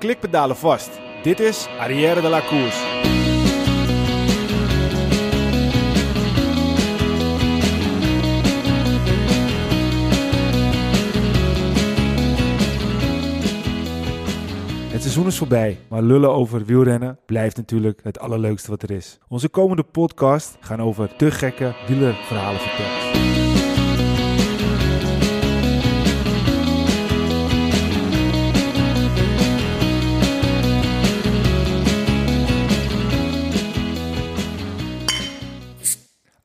klikpedalen vast. Dit is Arrière de la Course. Het seizoen is voorbij, maar lullen over wielrennen blijft natuurlijk het allerleukste wat er is. Onze komende podcast gaan over te gekke wielerverhalen vertellen.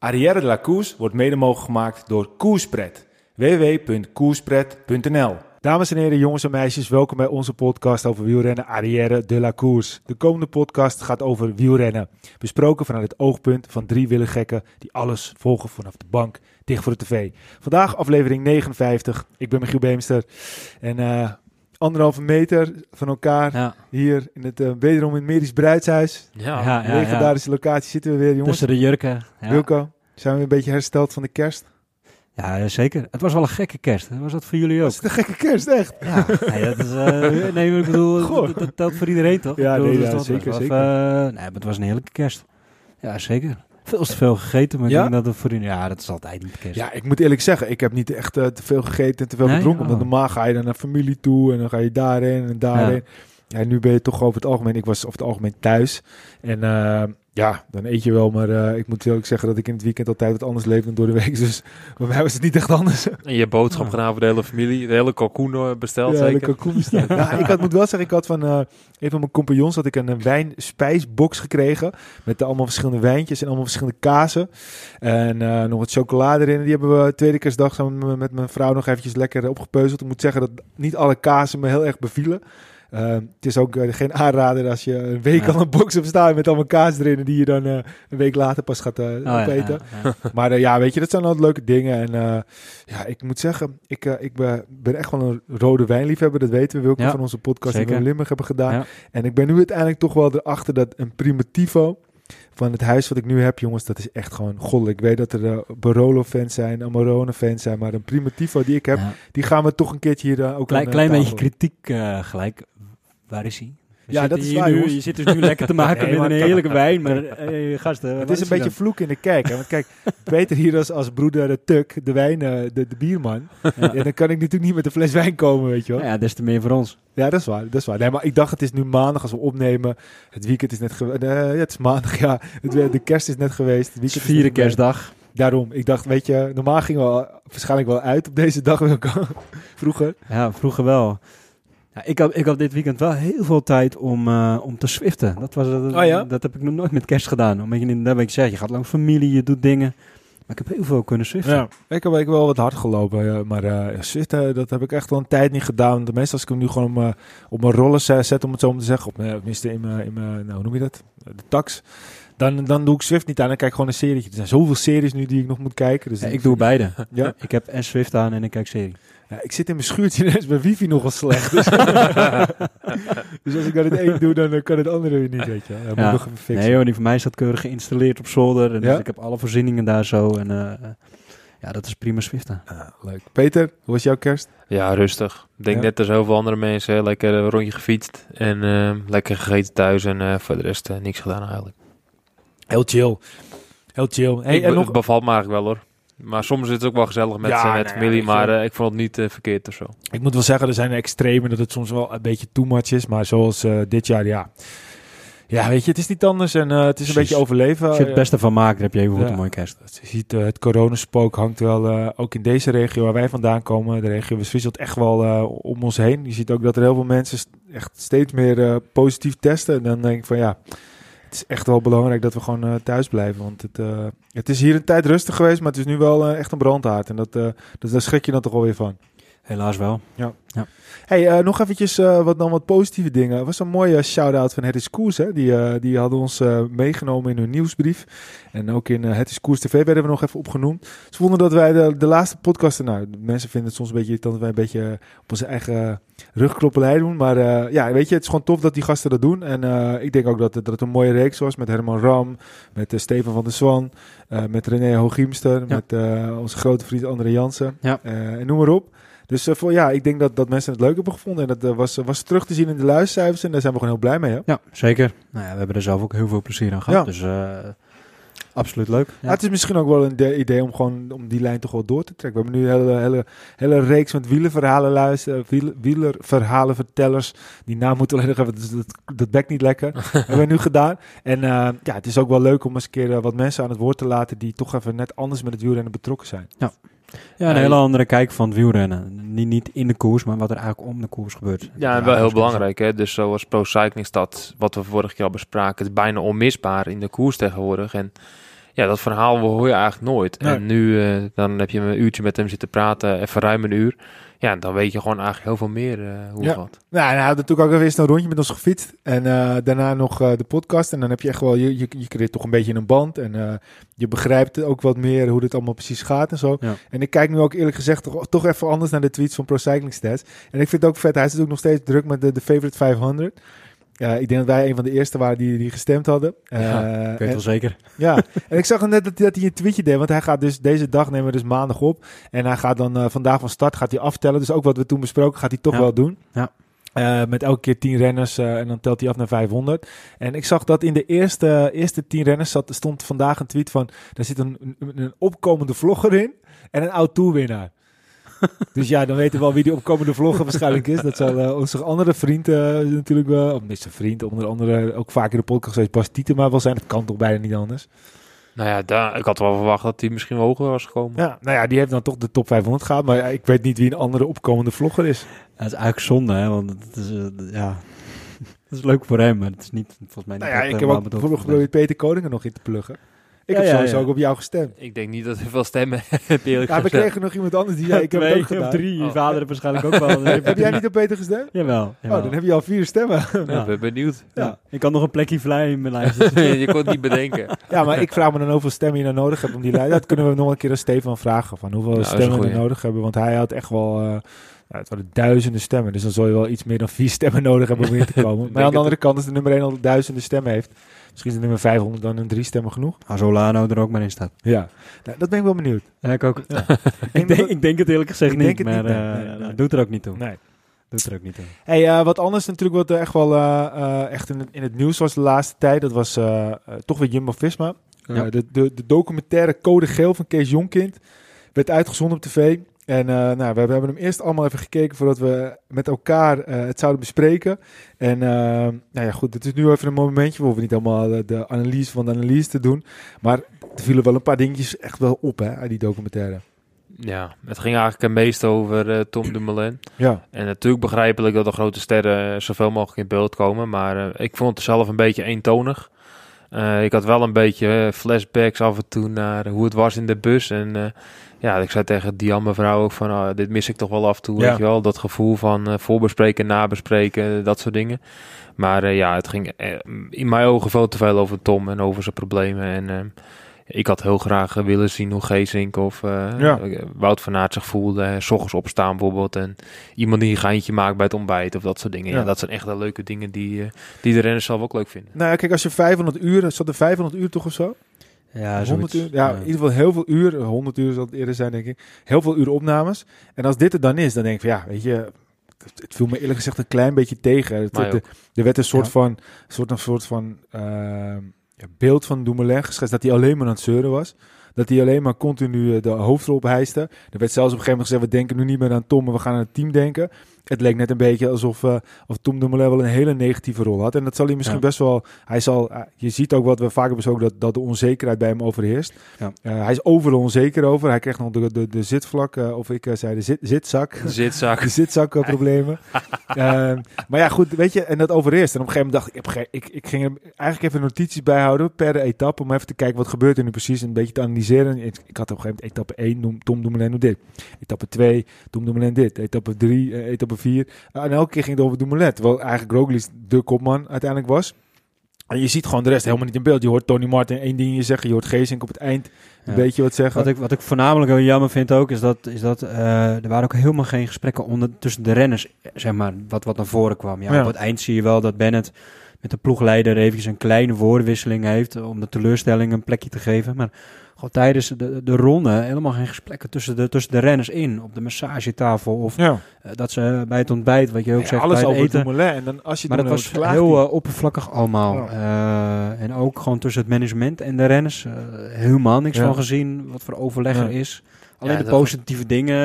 Arrière de la Course wordt mede mogelijk gemaakt door Koerspret. www.koerspret.nl Dames en heren, jongens en meisjes, welkom bij onze podcast over wielrennen Arrière de la Course. De komende podcast gaat over wielrennen. Besproken vanuit het oogpunt van drie wielergekken die alles volgen vanaf de bank dicht voor de tv. Vandaag aflevering 59. Ik ben Michiel Beemster en eh, anderhalve meter van elkaar Ja, hier in het uh, wederom in het Medisch Bruidshuis. ja, ja. ja, Legendarische locatie zitten we weer, jongens. Tussen de jurken. Ja. Wilco, zijn we een beetje hersteld van de kerst? ja, zeker. Het was wel een gekke kerst. Was dat voor jullie ook? Was het een gekke kerst, echt? Ja, nee, dat is, eh, nee, ik bedoel, dat, dat telt voor iedereen toch? Ja, bedoel, nee, dus ja, dat zeker, zeker. eh, nee, maar het was een heerlijke kerst. Ja, zeker. Veel te veel gegeten, maar Ja? ik denk dat het voor jullie... Ja, dat is altijd niet kerst. Ja, ik moet eerlijk zeggen, ik heb niet echt eh, te veel gegeten en te veel Nee? gedronken. Oh. Want normaal ga je dan naar familie toe en dan ga je daarheen en daarheen. Ja. nu ben je toch over het algemeen, ik was over het algemeen thuis. En ja, dan eet je wel, maar eh, ik moet eerlijk zeggen dat ik in het weekend altijd wat anders leef dan door de week. Dus bij mij was het niet echt anders. En je boodschap Ja. gedaan voor de hele familie. De hele kalkoen eh, besteld Ja, zeker. lekker koen staan. ja, ik had, moet wel zeggen, ik had van eh, een van mijn compagnons had ik een, wijn wijnspijsbox gekregen. Met allemaal verschillende wijntjes en allemaal verschillende kazen. En eh, nog wat chocolade erin. Die hebben we tweede kerstdag samen met- met mijn vrouw nog eventjes lekker opgepeuzeld. Ik moet zeggen dat niet alle kazen me heel erg bevielen. Eh, het is ook eh, geen aanrader als je een week Ja. al een box hebt staan met allemaal kaas erin. Die je dan eh, een week later pas gaat eh, Oh, opeten. ja. Maar ja, weet je, dat zijn altijd leuke dingen. En ja, ik moet zeggen, ik, ik ben, ben echt wel een rode wijnliefhebber. Dat weten we ook Ja, van onze podcast in Limburg hebben gedaan. En ik ben nu uiteindelijk toch wel erachter dat een Primitivo van het huis wat ik nu heb, jongens, dat is echt gewoon goddelijk. Ik weet dat er Barolo-fans zijn, Amarone-fans zijn, maar een Primitivo die ik heb, Ja. die gaan we toch een keertje hier ook Klein, aan, klein beetje kritiek gelijk. Waar is hij? We Ja, dat is waar, nu-. Je zit dus nu lekker te maken Nee, met een heerlijke wijn, maar eh, gasten, Het is een beetje dan? vloek in de kerk. Hè? Want kijk, Peter hier als, als broeder eh, Tuk, de wijn, de, de bierman. Ja. Ja, dan kan ik natuurlijk niet met een fles wijn komen, weet je wel. Ja, des te meer voor ons. Ja, dat is waar. Dat is waar. Nee, maar ik dacht, het is nu maandag als we opnemen. Het weekend is net geweest. het is maandag, ja. Het, de kerst is net geweest. Het Het is vierde kerstdag. Daarom. Ik dacht, weet je, normaal gingen we waarschijnlijk wel uit op deze dag. Vroeger. Ja, vroeger wel. Ja, ik, had, ik had dit weekend wel heel veel tijd om, eh, om te swiften. Dat, was, dat, Oh ja? dat heb ik nog nooit met kerst gedaan. Omdat je, dat ik zeg, je gaat langs familie, je doet dingen. Maar ik heb heel veel kunnen swiften. Ja. Ik heb, ik wel wat hard gelopen. maar eh zitten, dat heb ik echt al een tijd niet gedaan. De meestal als ik hem nu gewoon op mijn, op mijn rollen ze- zet, om het zo maar te zeggen. Op mijn, tenminste in mijn, in mijn, nou hoe noem je dat? De tax. Dan, dan doe ik Swift niet aan en kijk gewoon een serietje. Er zijn zoveel series nu die ik nog moet kijken. Dus Ja, ik doe beide. Ja. Ik heb en Swift aan en ik kijk serie. Ja, ik zit in mijn schuurtje en is mijn wifi nogal slecht. Dus, dus als ik dat het een doe, dan kan het andere weer niet, weet je. moet Ja. nog even fixen. Nee joh, die van mij staat keurig geïnstalleerd op zolder. En Ja? dus ik heb alle voorzieningen daar zo. En eh, ja, dat is prima swiften. Ah, leuk. Peter, hoe was jouw kerst? Ja, rustig. Ik denk Ja. net als zoveel andere mensen. Lekker een rondje gefietst. En eh, lekker gegeten thuis. En eh, voor de rest eh, niks gedaan eigenlijk. Heel chill. Heel chill. Hey, ik, en nog... Het bevalt me eigenlijk wel hoor. Maar soms is het ook wel gezellig met, Ja, met nou familie. maar eh, ik vond het niet eh, verkeerd of zo. Ik moet wel zeggen, er zijn extremen dat het soms wel een beetje too much is. Maar zoals eh, dit jaar, ja. Ja, weet je, het is niet anders en het is een beetje overleven. Als je het beste van maakt, dan heb je even Ja. een mooie kerst. Je ziet, het coronaspook hangt wel, eh, ook in deze regio waar wij vandaan komen, de regio wisselt echt wel om ons heen. Je ziet ook dat er heel veel mensen st- echt steeds meer eh, positief testen. En dan denk ik van ja, is echt wel belangrijk dat we gewoon eh, thuis blijven. Want het, eh, het is hier een tijd rustig geweest, maar het is nu wel eh, echt een brandhaard. En dat, dus daar schrik je dan toch wel weer van. Helaas wel. Hey, eh, nog eventjes eh, wat, dan wat positieve dingen. Er was een mooie shout-out van Het is Koers. Hè? Die, eh, die hadden ons meegenomen in hun nieuwsbrief. En ook in Het is Koers TV werden we nog even opgenoemd. Ze vonden dat wij de, de laatste podcast... Nou, mensen vinden het soms een beetje irritant dat wij een beetje op onze eigen rugklopperij doen. Maar ja, weet je, het is gewoon tof dat die gasten dat doen. En ik denk ook dat het, dat het een mooie reeks was met Herman Ram, met Steven van der Zwan, met René Hooghiemster, Ja. met onze grote vriend André Jansen. Ja. En noem maar op. Dus eh, voor, ja, ik denk dat, dat mensen het leuk hebben gevonden. En dat eh, was, was terug te zien in de luistercijfers. En daar zijn we gewoon heel blij mee. Hè? Ja, zeker. Nou ja, we hebben er zelf ook heel veel plezier aan gehad. Ja. Dus eh, absoluut leuk. Ja, het is misschien ook wel een de- idee om gewoon om die lijn toch wel door te trekken. We hebben nu een hele, hele, hele reeks met wielerverhalen luisteren, wiel, wielerverhalen vertellers. Die naam moeten we alleen nog even, dat, dat bekt niet lekker. hebben we nu gedaan. En eh, ja, het is ook wel leuk om eens een keer wat mensen aan het woord te laten die toch even net anders met het wielrennen betrokken zijn. Ja, een Ja, hele je- andere kijk van het wielrennen. Niet, niet in de koers, maar wat er eigenlijk om de koers gebeurt. Ja, en wel heel belangrijk. Hè? Dus zoals Pro Cycling Stad, wat we vorige keer al bespraken, het is bijna onmisbaar in de koers tegenwoordig. En ja, dat verhaal hoor je eigenlijk nooit. Nee. En nu, eh, dan heb je een uurtje met hem zitten praten, even ruim een uur. Ja, dan weet je gewoon eigenlijk heel veel meer eh, hoe Ja. het gaat. Nou, en hij had natuurlijk ook even eerst een rondje met ons gefietst. En eh, daarna nog eh, de podcast. En dan heb je echt wel, je, je, je creëert toch een beetje een band. En eh, je begrijpt ook wat meer hoe dit allemaal precies gaat en zo. Ja. En ik kijk nu ook eerlijk gezegd toch, toch even anders naar de tweets van Pro Cycling Stats. En ik vind het ook vet, hij zit ook nog steeds druk met de, de Favorite 500. Ja, ik denk dat wij een van de eerste waren die, die gestemd hadden. Ja, Eh, Ik weet en- wel zeker. ja, en ik zag net dat, dat hij een tweetje deed. Want hij gaat dus deze dag nemen we dus maandag op. En hij gaat dan eh, vandaag van start gaat hij aftellen. Dus ook wat we toen besproken gaat hij toch Ja. wel doen. Ja. Eh, met elke keer 10 renners eh, en dan telt hij af naar 500. En ik zag dat in de eerste, eerste 10 renners zat, stond vandaag een tweet van... Daar zit een, een, een opkomende vlogger in en een oud-tourwinnaar. Dus ja, dan weten we wel wie die opkomende vlogger waarschijnlijk is. Dat zal eh, onze andere vriend eh, natuurlijk wel... Of zijn vriend, onder andere ook vaak in de podcast geweest... Bas Tietema wel zijn. Dat kan toch bijna niet anders. Nou ja, daar, ik had wel verwacht dat hij misschien wel hoger was gekomen. Ja, nou ja, die heeft dan toch de top 500 gehad. Maar ja, ik weet niet wie een andere opkomende vlogger is. Het is eigenlijk zonde, hè, want het is, eh, ja... Het is leuk voor hem, maar het is niet volgens mij niet Nou ja, ik heb ook bedoeld bijvoorbeeld voor geprobeerd Peter Koningen nog in te pluggen. Ik Ja, heb ja, sowieso ja. ook op jou gestemd. Ik denk niet dat hij veel stemmen heeft, eerlijk Ja, we kregen nog iemand anders die zei, ik heb het Twee ook gedaan. drie, je Oh. vader heeft waarschijnlijk ook wel. Heb jij niet op Peter gestemd? Jawel, jawel. Oh, dan heb je al vier stemmen. Ja, ik ben benieuwd. Ja. Ik kan nog een plekje vrij in mijn lijst. je kon het niet bedenken. Ja, maar ik vraag me dan hoeveel stemmen je nou nodig hebt om die lijst. Dat kunnen we nog een keer aan Stefan vragen. Van hoeveel een stemmen we nodig hebben. Want hij had echt wel... eh, ja, het waren duizenden stemmen. Dus dan zul je wel iets meer dan vier stemmen nodig hebben om in te komen. maar aan de andere kant, als de nummer 1 al duizenden stemmen heeft... Misschien is de nummer 500 dan een drie stemmen genoeg. Als Olano er ook maar in staat. Ja, nou, dat ben ik wel benieuwd. Ja, ik ook. Ja. ik, denk, ik denk het eerlijk gezegd Ik niet, maar niet, nee. eh, Nee, nee. dat doet er ook niet toe. Nee. Doet er ook niet toe. Hey, eh, wat anders natuurlijk wat er echt wel eh, echt in het, in het nieuws was de laatste tijd. Dat was toch weer Jumbo-Visma. Ja. de, de, de documentaire Code Geel van Kees Jonkind werd uitgezonden op tv. En eh, nou, we hebben hem eerst allemaal even gekeken voordat we met elkaar eh, het zouden bespreken. En eh, nou ja, goed, het is nu even een momentje. We hoeven niet allemaal de, analyse van de analyse te doen. Maar er vielen wel een paar dingetjes echt wel op hè, uit die documentaire. Ja, het ging eigenlijk het meest over Tom Dumoulin. Ja, En natuurlijk begrijpelijk dat de grote sterren zoveel mogelijk in beeld komen. Maar ik vond het zelf een beetje eentonig. Ik had wel een beetje flashbacks af en toe naar hoe het was in de bus. En ja, ik zei tegen die mevrouw ook van, ah, dit mis ik toch wel af en toe, Ja. weet je wel. Dat gevoel van eh, voorbespreken, nabespreken, dat soort dingen. Maar eh, ja, het ging eh, in mijn ogen veel te veel over Tom en over zijn problemen. En ik had heel graag willen zien hoe Geesink of Ja. Wout van Aert zich voelde. S ochtends opstaan bijvoorbeeld en iemand die een geintje maakt bij het ontbijt of dat soort dingen. Ja. Ja. dat zijn echt de leuke dingen die, die de renners zelf ook leuk vinden. nou ja, kijk, als je 500 uur, zat er 500 uur toch of zo? Ja, 100 zoiets. uur. Ja, in ieder geval heel veel uur. 100 uur zal het eerder zijn, denk ik. Heel veel uur opnames. En als dit er dan is, dan denk ik van ja, weet je, het, het viel me eerlijk gezegd een klein beetje tegen. Het, de- er werd een soort Ja. van, soort, een soort van eh, ja, beeld van Dumoulin geschetst dat hij alleen maar aan het zeuren was. Dat hij alleen maar continu eh, de hoofdrol ophijste. Er werd zelfs op een gegeven moment gezegd, we denken nu niet meer aan Tom, maar we gaan aan het team denken. Het leek net een beetje alsof eh, of Tom Dumoulin wel een hele negatieve rol had. En dat zal hij misschien Ja. best wel... Hij zal, eh, je ziet ook wat we vaker besproken, dat, dat de onzekerheid bij hem overheerst. Ja. Eh, hij is overal onzeker over. Hij kreeg nog de, de, de zitvlak, of ik zei de zit, zitzak. Zitzak. De zitzakproblemen. Ehm maar ja, goed, weet je, en dat overeerst. En op een gegeven moment dacht ik, ik, ik, ging hem eigenlijk even notities bijhouden per etappe, om even te kijken wat gebeurt er nu precies, en een beetje te analyseren. Ik, ik had op een gegeven moment etappe 1, noem, Tom Dumoulin doet dit. Etappe 2, Tom Dumoulin dit. Etappe 3, eh, 4. en elke keer ging het over Dumoulin, terwijl eigenlijk Roglic de kopman uiteindelijk was. En je ziet gewoon de rest helemaal niet in beeld. Je hoort Tony Martin één ding zeggen, je hoort Geesink op het eind een Ja. beetje wat zeggen. Wat ik, wat ik voornamelijk heel jammer vind ook, is dat, is dat eh, er waren ook helemaal geen gesprekken onder, tussen de renners, zeg maar, wat, wat naar voren kwam. Ja, Ja. Op het eind zie je wel dat Bennett met de ploegleider eventjes een kleine woordenwisseling heeft om de teleurstelling een plekje te geven. Maar gewoon tijdens de, de ronde helemaal geen gesprekken tussen de, tussen de renners in. Op de massagetafel of Ja. eh, dat ze bij het ontbijt, wat je ook Ja, zegt, alles bij het eten. Dumoulin. En dan als je Maar dat was heel eh, oppervlakkig allemaal. Ja. Eh, en ook gewoon tussen het management en de renners. helemaal niks Ja. van gezien wat voor overleg er Ja. is. Alleen Ja, de dat- positieve dingen.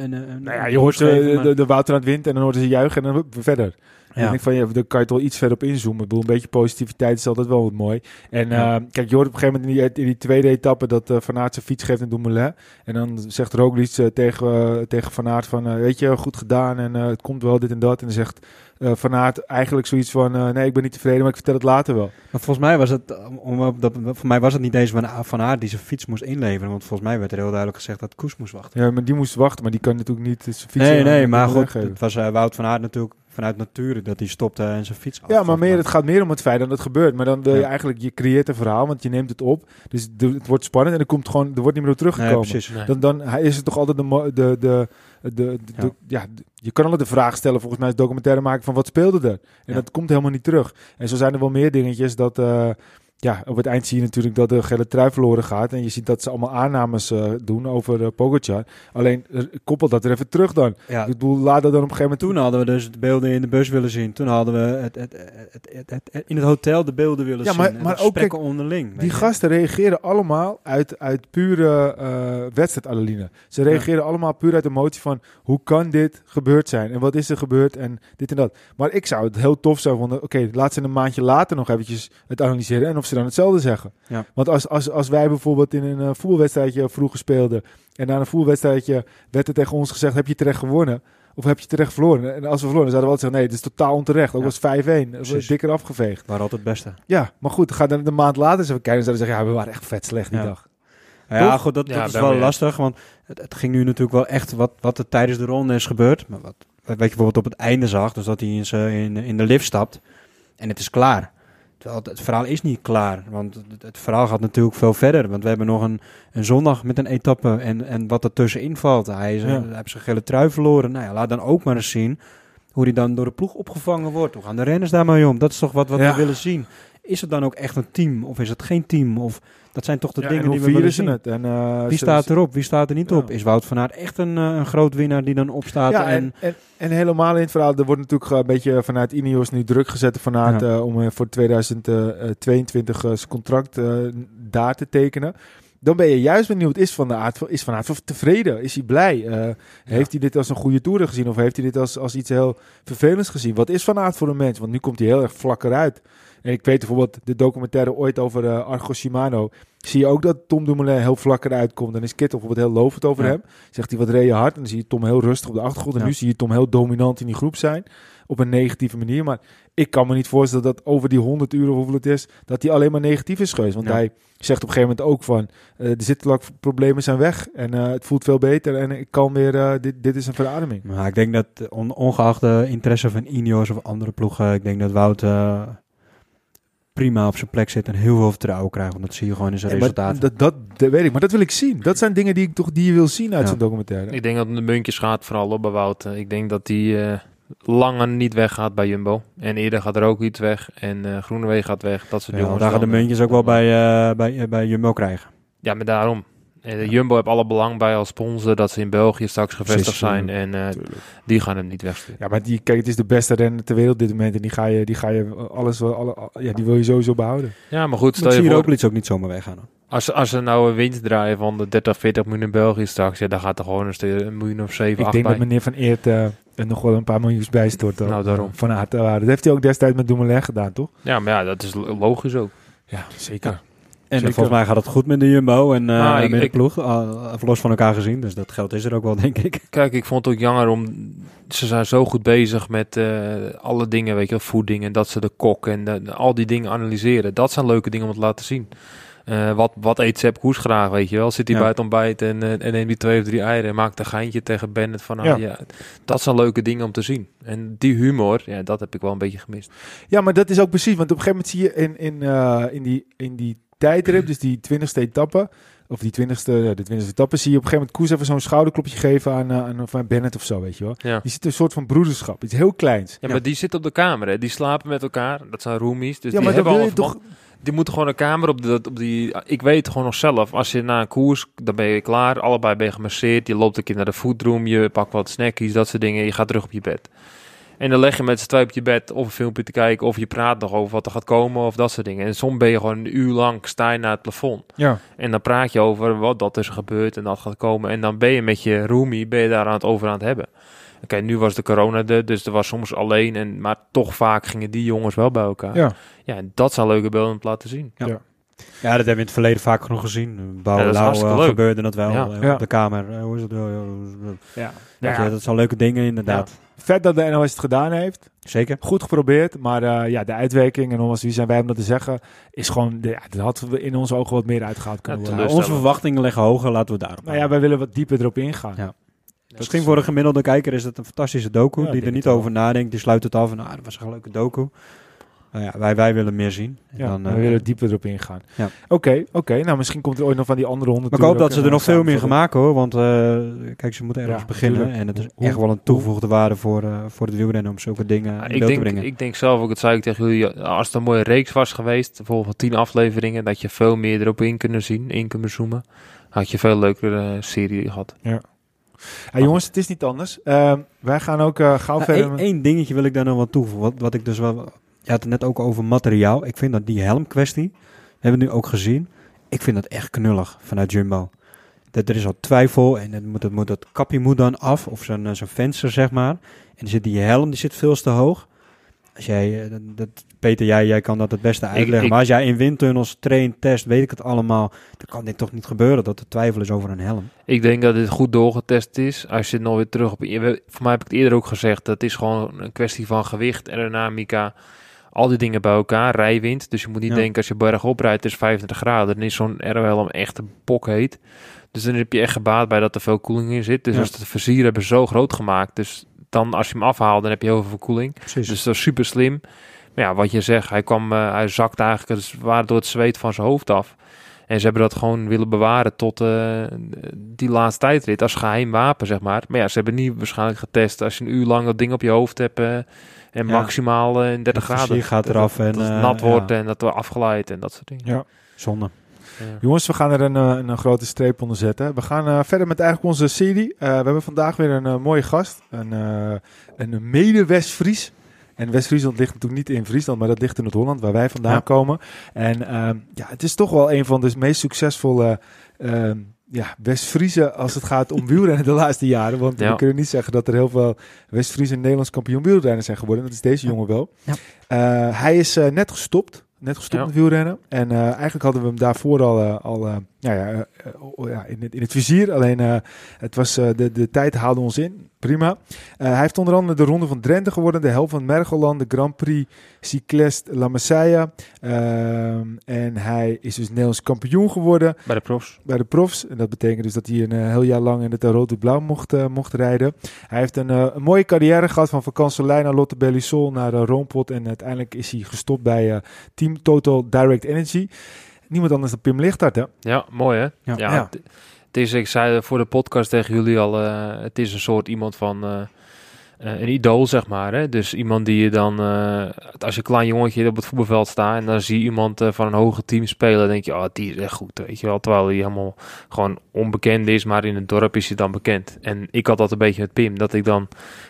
en, en, Nou ja, je hoort de, de Wouter aan het wind en dan hoorden ze juichen en dan verder. Ja. ik denk van, ja, daar kan je toch iets verder op inzoomen. Ik bedoel, een beetje positiviteit is altijd wel wat mooi. En Ja. eh, kijk, je hoort op een gegeven moment in die, in die tweede etappe dat eh Van Aert zijn fiets geeft in Dumoulin. En dan zegt Roglic eh, tegen, tegen Van Aert van, weet je, goed gedaan en het komt wel dit en dat. En dan zegt Van Aert eigenlijk zoiets van, nee, ik ben niet tevreden, maar ik vertel het later wel. Maar volgens mij was het, om, dat, voor mij was het niet eens van, van Aert die zijn fiets moest inleveren. Want volgens mij werd er heel duidelijk gezegd dat Koes moest wachten. Ja, maar die moest wachten, maar die kan natuurlijk niet zijn fiets nee, nee, maar goed. Het was Wout van Aert natuurlijk vanuit natuur dat hij stopte en zijn fiets Ja, maar meer, het gaat meer om het feit dat het gebeurt. Maar dan wil je Ja. eigenlijk, je creëert een verhaal, want je neemt het op. Dus het wordt spannend en er, komt gewoon, er wordt niet meer op teruggekomen. precies. Nee. dan, dan hij- is het toch altijd de, de, de, de, de, Ja. de- ja, de- je kan altijd de vraag stellen volgens mij als documentaire maken van wat speelde er? En Ja. dat komt helemaal niet terug. En zo zijn er wel meer dingetjes dat, eh, ja, op het eind zie je natuurlijk dat de gele trui verloren gaat. En je ziet dat ze allemaal aannames eh, doen over uh, Pogacar. Alleen eh, koppel dat er even terug dan. Ja, Ik bedoel, laat dat dan op een gegeven moment Toen hadden we dus de beelden in de bus willen zien. Toen hadden we het, het, het, in het hotel de beelden willen Ja, zien. maar- ook, onderling. Die gasten reageren allemaal uit, uit pure eh wedstrijdadrenaline. Ze reageren allemaal puur uit emotie van hoe kan dit gebeurd zijn en wat is er gebeurd en dit en dat. Maar ik zou het heel tof zijn vonden. Oké, laat ze een maandje later nog eventjes het analyseren en of ze dan hetzelfde zeggen. Ja. Want als, als, als wij bijvoorbeeld in een eh, voetbalwedstrijdje vroeger speelden en na een voetbalwedstrijdje werd er tegen ons gezegd heb je terecht gewonnen. Of heb je terecht verloren? En als we verloren, zouden we altijd zeggen: nee, dit is totaal onterecht. Ook Ja. was 5-1. Dat was Precies. dikker afgeveegd. waren altijd het beste. Ja, maar goed, ga dan een maand later eens even kijken. En zouden ze zeggen: ja, we waren echt vet slecht die Ja. dag. Ja, goed, dat, Ja, dat is wel lastig. Want het, het ging nu natuurlijk wel echt wat, wat er tijdens de ronde is gebeurd. Maar wat, wat je bijvoorbeeld op het einde zag. Dus dat hij in, zijn- in, in de lift stapt. En het is klaar. Terwijl het, het verhaal is niet klaar. Want het, het verhaal gaat natuurlijk veel verder. Want we hebben nog een, een zondag met een etappe. En, en wat er tussenin valt. Hij, is, Ja. hij heeft zijn gele trui verloren. Nou ja, laat dan ook maar eens zien. Hoe hij dan door de ploeg opgevangen wordt. Hoe gaan de renners daarmee om? Dat is toch wat, wat Ja. we willen zien. Is het dan ook echt een team? Of is het geen team? Of dat zijn toch de Ja, dingen en die we willen zien. het? En, eh, Wie staat erop? Wie staat er niet Ja. op? Is Wout van Aert echt een, eh, een groot winnaar die dan opstaat? Ja, en, en, en, en helemaal in het verhaal, er wordt natuurlijk een beetje vanuit Ineos nu druk gezet vanuit Ja. eh, om voor 2022 eh, zijn contract daar te tekenen. Dan ben je juist benieuwd, is Van, de Aert, is van Aert tevreden? Is hij blij? Heeft hij dit als een goede tour gezien? Of heeft hij dit als, als iets heel vervelends gezien? Wat is Van Aert voor een mens? Want nu komt hij heel erg vlakker uit. En ik weet bijvoorbeeld de documentaire ooit over eh, Argo Shimano. Zie je ook dat Tom Dumoulin heel vlakker uitkomt. Dan is Kittel bijvoorbeeld heel lovend over Ja. hem. Zegt hij wat reed je hard. En dan zie je Tom heel rustig op de achtergrond. En Ja. nu zie je Tom heel dominant in die groep zijn. Op een negatieve manier. Maar ik kan me niet voorstellen dat over die 100 uur of hoeveel het is. Dat hij alleen maar negatief is geweest. Want Ja. hij zegt op een gegeven moment ook van. eh, de zitlakproblemen zijn weg. En eh, het voelt veel beter. En ik kan weer. dit, dit is een verademing. maar ik denk dat on- ongeacht de interesse van Ineos of andere ploegen, ik denk dat Wout prima op zijn plek zit en heel veel vertrouwen krijgt. Want dat zie je gewoon in zijn Ja, maar resultaten. dat, dat, dat weet ik. Maar dat wil ik zien. Dat zijn dingen die ik toch die je wil zien uit Ja. zo'n documentaire. Ik denk dat de muntjes gaat vooral op bij Wout. Eh, Ik denk dat die eh langer niet weggaat bij Jumbo. En eerder gaat er ook iets weg. En eh Groenewegen gaat weg. Dat soort Ja, jongens. daar gaan de muntjes ook wel bij, eh, bij, bij Jumbo krijgen. Ja, maar daarom. Eh, de Jumbo heeft alle belang bij als sponsor dat ze in België straks gevestigd zijn. En eh, die gaan hem niet wegsturen. Ja, maar die, kijk, het is de beste renner ter wereld op dit moment. En die ga je, die ga je alles, wel- alle, ja, die wil je sowieso behouden. Ja, maar goed, stel je voor, ook niet zomaar weggaan. hoor. als, als ze nou een winst draaien van de 30, 40 miljoen in België straks, ja, dan gaat er gewoon een, een miljoen of 7, Ik 8 denk bij. dat meneer Van Eert eh, er nog wel een paar miljoen bijstort. Nou, daarom. Van. Dat heeft hij ook destijds met Dumoulin gedaan, toch? Ja, maar ja, dat is lo- logisch ook. Ja, zeker. En Zeker. volgens mij gaat het goed met de Jumbo en eh Ah, ik- met de ploeg. Uh, los van elkaar gezien, dus dat geld is er ook wel, denk ik. Kijk, ik vond het ook jammer om... Ze zijn zo goed bezig met eh, alle dingen, weet je voeding en dat ze de kok en de- al die dingen analyseren. Dat zijn leuke dingen om te laten zien. Eh, wat, wat eet Sepp Koes graag, weet je wel? Zit hij Ja. bij het ontbijt en, eh, en neemt hij twee of drie eieren en maakt een geintje tegen Bennett van... ah, Ja. ja. dat zijn leuke dingen om te zien. En die humor, ja, dat heb ik wel een beetje gemist. Ja, maar dat is ook precies. Want op een gegeven moment zie je in, in, eh, in, die, in die tijdrit, dus die twintigste etappe, of die twintigste, de twintigste etappe, zie je op een gegeven moment Koes even zo'n schouderklopje geven aan, eh, aan, aan Bennett of zo, weet je wel. Ja. Die zit een soort van broederschap, iets heel kleins. Ja, maar die zitten op de kamer, hè. Die slapen met elkaar. Dat zijn roomies. Dus ja, die maar hebben al toch... Die moeten gewoon een kamer op, de, dat- op die... Ik weet gewoon nog zelf, als je na een koers, dan ben je klaar. Allebei ben je gemasseerd. Je loopt een keer naar de foodroom. Je pakt wat snackies, dat soort dingen. Je gaat terug op je bed. En dan leg je met z'n twee op je bed of een filmpje te kijken. Of je praat nog over wat er gaat komen of dat soort dingen. En soms ben je gewoon een uur lang sta je naar het plafond. Ja. En dan praat je over wat dat is gebeurd en dat gaat komen. En dan ben je met je roomie ben je daar aan het over aan het hebben. Oké, nu was de corona er, dus er was soms alleen. En, maar toch vaak gingen die jongens wel bij elkaar. Ja. Ja, en dat zijn leuke beelden om te laten zien. Ja, dat hebben we in het verleden vaak genoeg gezien. Bouw, Ja, dat is hartstikke leuk. gebeurde dat wel Ja. eh, Ja. op de kamer. Eh, hoe is het? Ja, ja? Ja. Dat zijn leuke dingen inderdaad. Vet dat de NOS het gedaan heeft. Zeker. Goed geprobeerd, maar eh, ja, de uitwerking, en nogmaals, wie zijn wij om dat te zeggen, is gewoon, ja, dat hadden we in onze ogen wat meer uitgehaald kunnen Ja, worden. Ja, onze verwachtingen liggen hoger, laten we daarop Nou ja, wij willen wat dieper erop ingaan. Ja. Misschien voor een gemiddelde kijker is het een fantastische docu. Ja, die er niet over nadenkt. Die sluit het af en nou, dat was een leuke docu. Nou ja, wij, wij willen meer zien. En Ja, dan, we eh, willen dieper erop ingaan. Ja. Oké, oké. Nou, misschien komt er ooit nog van die andere honderd. maar ik hoop dat ze er nog veel meer gaan maken. hoor. Want eh, kijk, ze moeten ergens Ja, beginnen. tuurlijk. En het is Hoe- echt wel een toegevoegde waarde voor, eh, voor het wielrennen om zulke dingen Ja, in ik, beeld te denk, brengen. ik denk zelf ook, het zei ik tegen jullie, als het een mooie reeks was geweest, bijvoorbeeld tien afleveringen, dat je veel meer erop in kunnen zien, in kunnen zoomen, had je een veel leukere serie gehad. Ja, jongens, het is niet anders. Ehm, wij gaan ook eh, gauw Nou, verder. één dingetje wil ik daar nog wat toevoegen. Wat, wat ik dus wel. Je had het net ook over materiaal. Ik vind dat die helmkwestie. We hebben het nu ook gezien. Ik vind dat echt knullig vanuit Jumbo. Dat er is al twijfel en het moet, het moet, dat kapje moet dan af. Of zo'n eh, zo'n venster, zeg maar. En dan zit die helm, die zit veel te hoog. Als jij, eh, dat, dat- Peter, jij, jij kan dat het beste uitleggen. ik- maar als jij in windtunnels traint, test, weet ik het allemaal. Dan kan dit toch niet gebeuren dat er twijfel is over een helm. Ik denk dat dit goed doorgetest is. Als je het nog weer terug op... Voor mij heb ik het eerder ook gezegd, dat is gewoon een kwestie van gewicht, aerodynamica, al die dingen bij elkaar, rijwind. Dus je moet niet Ja. denken als je bergop rijdt, het is 25 graden, dan is zo'n aerohelm echt een bok heet. Dus dan heb je echt gebaat bij dat er veel koeling in zit. Dus Ja. als de vizier hebben zo groot gemaakt, dus dan als je hem afhaalt, dan heb je heel veel koeling. Precies. Dus dat is super slim. Maar ja, wat je zegt, hij kwam, eh, hij zakte eigenlijk het zwaar door het zweet van zijn hoofd af. En ze hebben dat gewoon willen bewaren tot eh, die laatste tijdrit als geheim wapen, zeg maar. Maar ja, ze hebben niet waarschijnlijk getest als je een uur lang dat ding op je hoofd hebt eh, en maximaal eh, in 30 Het vizier graden. gaat dat- eraf en, dat het eh, nat wordt en dat we afgeleid en dat soort dingen. Ja. Zonde. Ja. Jongens, we gaan er een, eh, een, grote streep onder zetten. We gaan verder met eigenlijk onze serie. We hebben vandaag weer een mooie gast. Een, een mede-West-Fries. En West-Friesland ligt natuurlijk niet in Friesland, maar dat ligt in Noord-Holland, waar wij vandaan Ja. komen. En ehm, ja, het is toch wel een van de meest succesvolle ehm, ja, West-Friese als het gaat om wielrennen de laatste jaren. Want Ja. we kunnen niet zeggen dat er heel veel West-Friese Nederlands kampioen wielrennen zijn geworden. Dat is deze jongen wel. Ja. Eh, hij is eh, net gestopt. Net gestopt Ja. met wielrennen. En eh, eigenlijk hadden we hem daarvoor al, eh, al eh, nou ja, ja, in, het, in het vizier. Alleen eh, het was, eh, de, de tijd haalde ons in. Prima. Eh, hij heeft onder andere de Ronde van Drenthe geworden. De helft van Mergeland. De Grand Prix Cyclest La Massaya. Ehm, en hij is dus Nederlands kampioen geworden Bij de profs. bij de profs. En dat betekent dus dat hij een eh, heel jaar lang in het rood-blauw mocht, eh, mocht rijden. Hij heeft een, een mooie carrière gehad van Vakanselijn naar Lotte Bellisol naar uh, Roompot. En uiteindelijk is hij gestopt bij eh, Team Total Direct Energy. Niemand anders dan Pim Lichtart, hè? Ja, mooi hè? Ja. Ja, Ja. Het, is, ik zei voor de podcast tegen jullie al, eh, het is een soort iemand van eh, eh, een idool, zeg maar. Hè? Dus iemand die je dan, als je klein jongetje op het voetbalveld staat en dan zie je iemand van een hoger team spelen, denk je, oh, die is echt goed, weet je wel. Terwijl hij helemaal gewoon onbekend is, maar in het dorp is hij dan bekend. En ik had dat een beetje met Pim, dat ik dan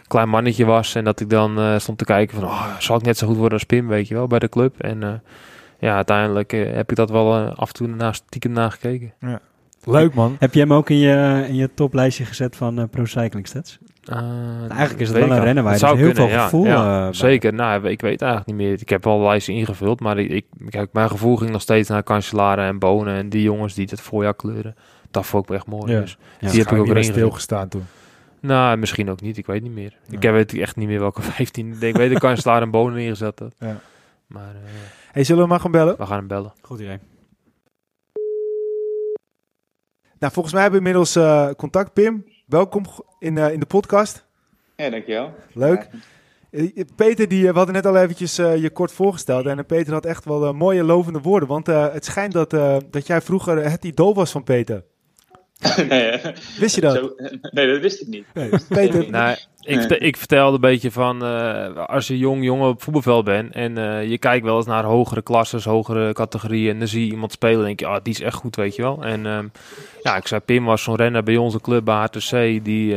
klein mannetje was en dat ik dan stond te kijken van, oh, zal ik net zo goed worden als Pim, weet je wel, bij de club. En ja, uiteindelijk heb ik dat wel af en toe naast stiekem nagekeken. Leuk, man. Heb je hem ook in je, in je toplijstje gezet van eh, Pro Cycling Stats? Uh, eigenlijk is het wel een rennen waar je dus heel veel gevoel ja, eh, bij Zeker, nou, ik weet eigenlijk niet meer. Ik heb al lijsten ingevuld, maar ik, ik, kijk, mijn gevoel ging nog steeds naar Cancellara en Bonen en die jongens die het voorjaar kleuren. Dat vond ik echt mooi. Ja. Dus Ja. die heb ik ook erin gezet. stilgestaan toen. Nou, misschien ook niet, ik weet niet meer. Ja. Ik heb het echt niet meer welke 15. Ik weet dat Cancellara en Bonen ingezet had. Ja. Maar eh, Hey, zullen we maar gaan bellen? we gaan hem bellen. Goed idee. Nou, volgens mij hebben we inmiddels eh, contact. Pim, welkom in, eh, in de podcast. Ja, dankjewel. Leuk. Eh, Peter, die, we hadden net al eventjes uh, je kort voorgesteld. En Peter had echt wel mooie lovende woorden. Want het schijnt dat, dat jij vroeger het idool was van Peter. Nee, wist je dat? Zo, nee, dat wist ik niet. Nee, Peter. nou, ik, ik vertelde een beetje van als je jong jongen op voetbalveld bent en je kijkt wel eens naar hogere klasses, hogere categorieën en dan zie je iemand spelen en denk je, ah, die is echt goed, weet je wel. En ehm, ja, ik zei, Pim was zo'n renner bij onze club bij HTC die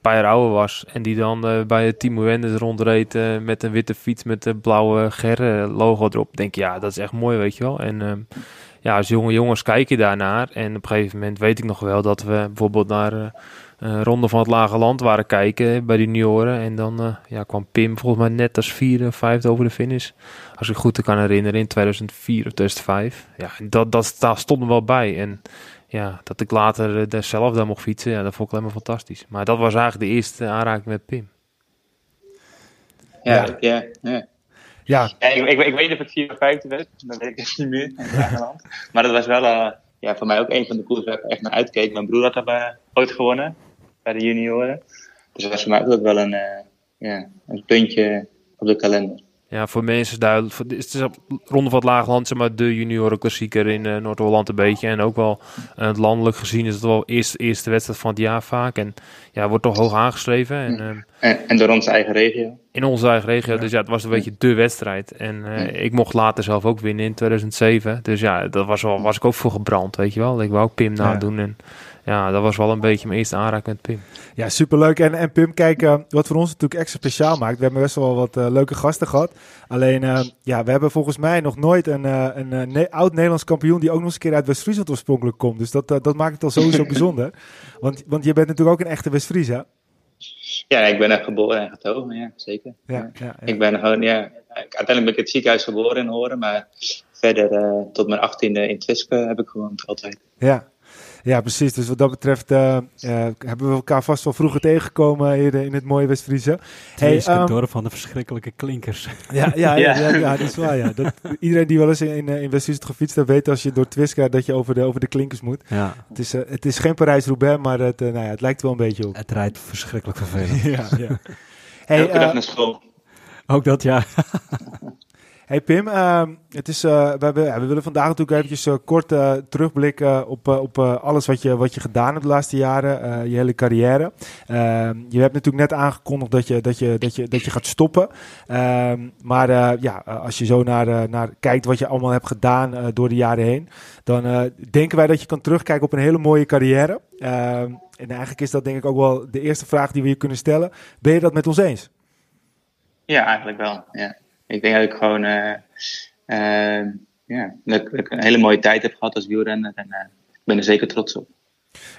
paar jaar ouder was. En die dan uh, bij Timo Wenders rondreed uh, met een witte fiets met de blauwe Gerre logo erop. Denk ja, dat is echt mooi, weet je wel. En uh, ja, als jonge jongens kijk je daarnaar. En op een gegeven moment weet ik nog wel dat we bijvoorbeeld naar uh, Ronde van het Lage Land waren kijken bij de junioren. En dan ja, kwam Pim volgens mij net als vierde, vijfde over de finish. Als ik goed kan herinneren, in 2004 of 2005. Ja, dat, dat, dat stond er wel bij. En ja, dat ik later uh, zelf daar mocht fietsen, ja, dat vond ik alleen maar fantastisch. Maar dat was eigenlijk de eerste aanraking met Pim. Ja, ja, ja. Ja. ja. ik, ik, ik, weet niet of het 4 of 5 werd, dat weet ik niet meer. maar dat was wel uh, ja, voor mij ook een van de koers waar ik echt naar uitkeek. Mijn broer had daar uh, ooit gewonnen, bij de junioren. Dus dat was voor mij ook wel een, ja, een puntje op de kalender. Ja, voor mensen duidelijk. Het is Ronde van het Laagland, zeg maar, de junioren klassieker in uh, Noord-Holland een beetje. En ook wel uh, landelijk gezien is het wel eerste, eerste wedstrijd van het jaar vaak. En ja, wordt toch hoog aangeschreven. En, uh, en, en, door onze eigen regio. In onze eigen regio, dus ja, het was een beetje de wedstrijd. En ik mocht later zelf ook winnen in 2007. Dus ja, dat was, wel, was ik ook voor gebrand, weet je wel. Ik wou ook Pim nadoen en ja, dat was wel een beetje mijn eerste aanraking met Pim. Ja, superleuk. En, en Pim, kijk, uh, wat voor ons natuurlijk extra speciaal maakt. We hebben best wel wat uh, leuke gasten gehad. Alleen, uh, ja, we hebben volgens mij nog nooit een, een ne oud-Nederlands kampioen die ook nog eens een keer uit West-Friesland oorspronkelijk komt. Dus dat, dat maakt het al sowieso bijzonder. Want, want je bent natuurlijk ook een echte West-Fries, hè? Ja, ik ben er geboren en getogen, ja, zeker. Ja, ja. ja, Ik ben gewoon, ja, uiteindelijk ben ik in het ziekenhuis geboren in Horen, maar verder tot mijn achttiende in Twiske heb ik gewoond altijd. Ja, ja, precies. Dus wat dat betreft uh, uh, hebben we elkaar vast wel vroeger tegengekomen hier in het mooie West-Friese. Hey, um, dorp van de verschrikkelijke klinkers. Ja, ja, ja, ja, ja, dat is waar. Ja. Dat, iedereen die wel eens in, in West-Friese gefietst heeft, weet als je door Twiska dat je over de, over de klinkers moet. Ja. Het, is, uh, het is geen Parijs-Roubaix, maar het, nou ja, het lijkt wel een beetje op. Het rijdt verschrikkelijk vervelend. ja, ja. Hey, Elke dag naar school. Ook dat, ja. Hey Pim, uh, het is, uh, we, we, willen vandaag natuurlijk eventjes uh, kort uh, terugblikken op, op alles wat je, wat je gedaan hebt de laatste jaren, je hele carrière. Ehm, je hebt natuurlijk net aangekondigd dat je, dat je, dat je, dat je gaat stoppen. Ehm, maar ja, als je zo naar, naar kijkt wat je allemaal hebt gedaan door de jaren heen, dan denken wij dat je kan terugkijken op een hele mooie carrière. en eigenlijk is dat denk ik ook wel de eerste vraag die we je kunnen stellen. Ben je dat met ons eens? Ja, eigenlijk wel. Ja ik denk dat ik gewoon uh, uh, ja, dat ik een hele mooie tijd heb gehad als wielrenner. En uh, ik ben er zeker trots op.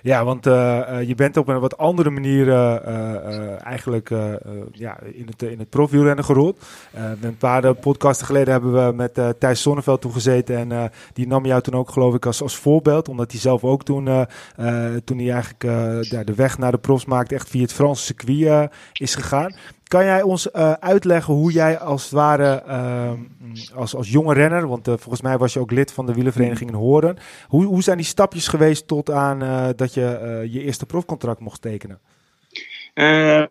Ja, want je bent op een wat andere manier eigenlijk ja, in het, in het profielrennen gerold. een paar podcasten geleden hebben we met Thijs Sonneveld toen gezeten. En die nam jou toen ook geloof ik als, als voorbeeld. Omdat hij zelf ook toen, toen hij eigenlijk de weg naar de profs maakte echt via het Franse circuit is gegaan. Kan jij ons uh, uitleggen hoe jij als het ware, uh, als, als jonge renner, want uh, volgens mij was je ook lid van de wielenvereniging in Horen. Hoe, hoe zijn die stapjes geweest tot aan uh, dat je je eerste profcontract mocht tekenen? nou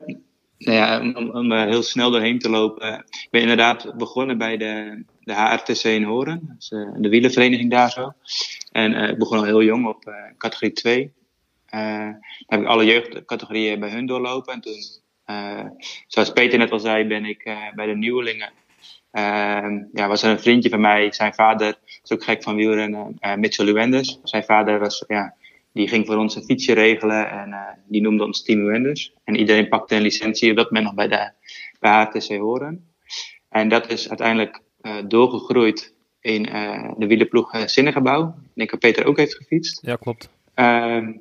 ja, om, heel snel doorheen te lopen. Ik ben inderdaad begonnen bij de, de HRTC in Horen, dus, de wielenvereniging daar zo. En ik begon al heel jong op categorie 2. dan heb ik alle jeugdcategorieën bij hun doorlopen en toen eh, zoals Peter net al zei, ben ik eh, bij de nieuwelingen. Ehm, ja, was er een vriendje van mij, zijn vader is ook gek van wielrennen, uh, Mitchell Luenders. Zijn vader was, ja, die ging voor ons een fietsje regelen en die noemde ons Team Luenders. En iedereen pakte een licentie op dat moment nog bij, de, bij HTC Horen. En dat is uiteindelijk doorgegroeid in de wielerploeg uh, Zinnengebouw. Ik denk dat Peter ook heeft gefietst. Ja, klopt. Ehm,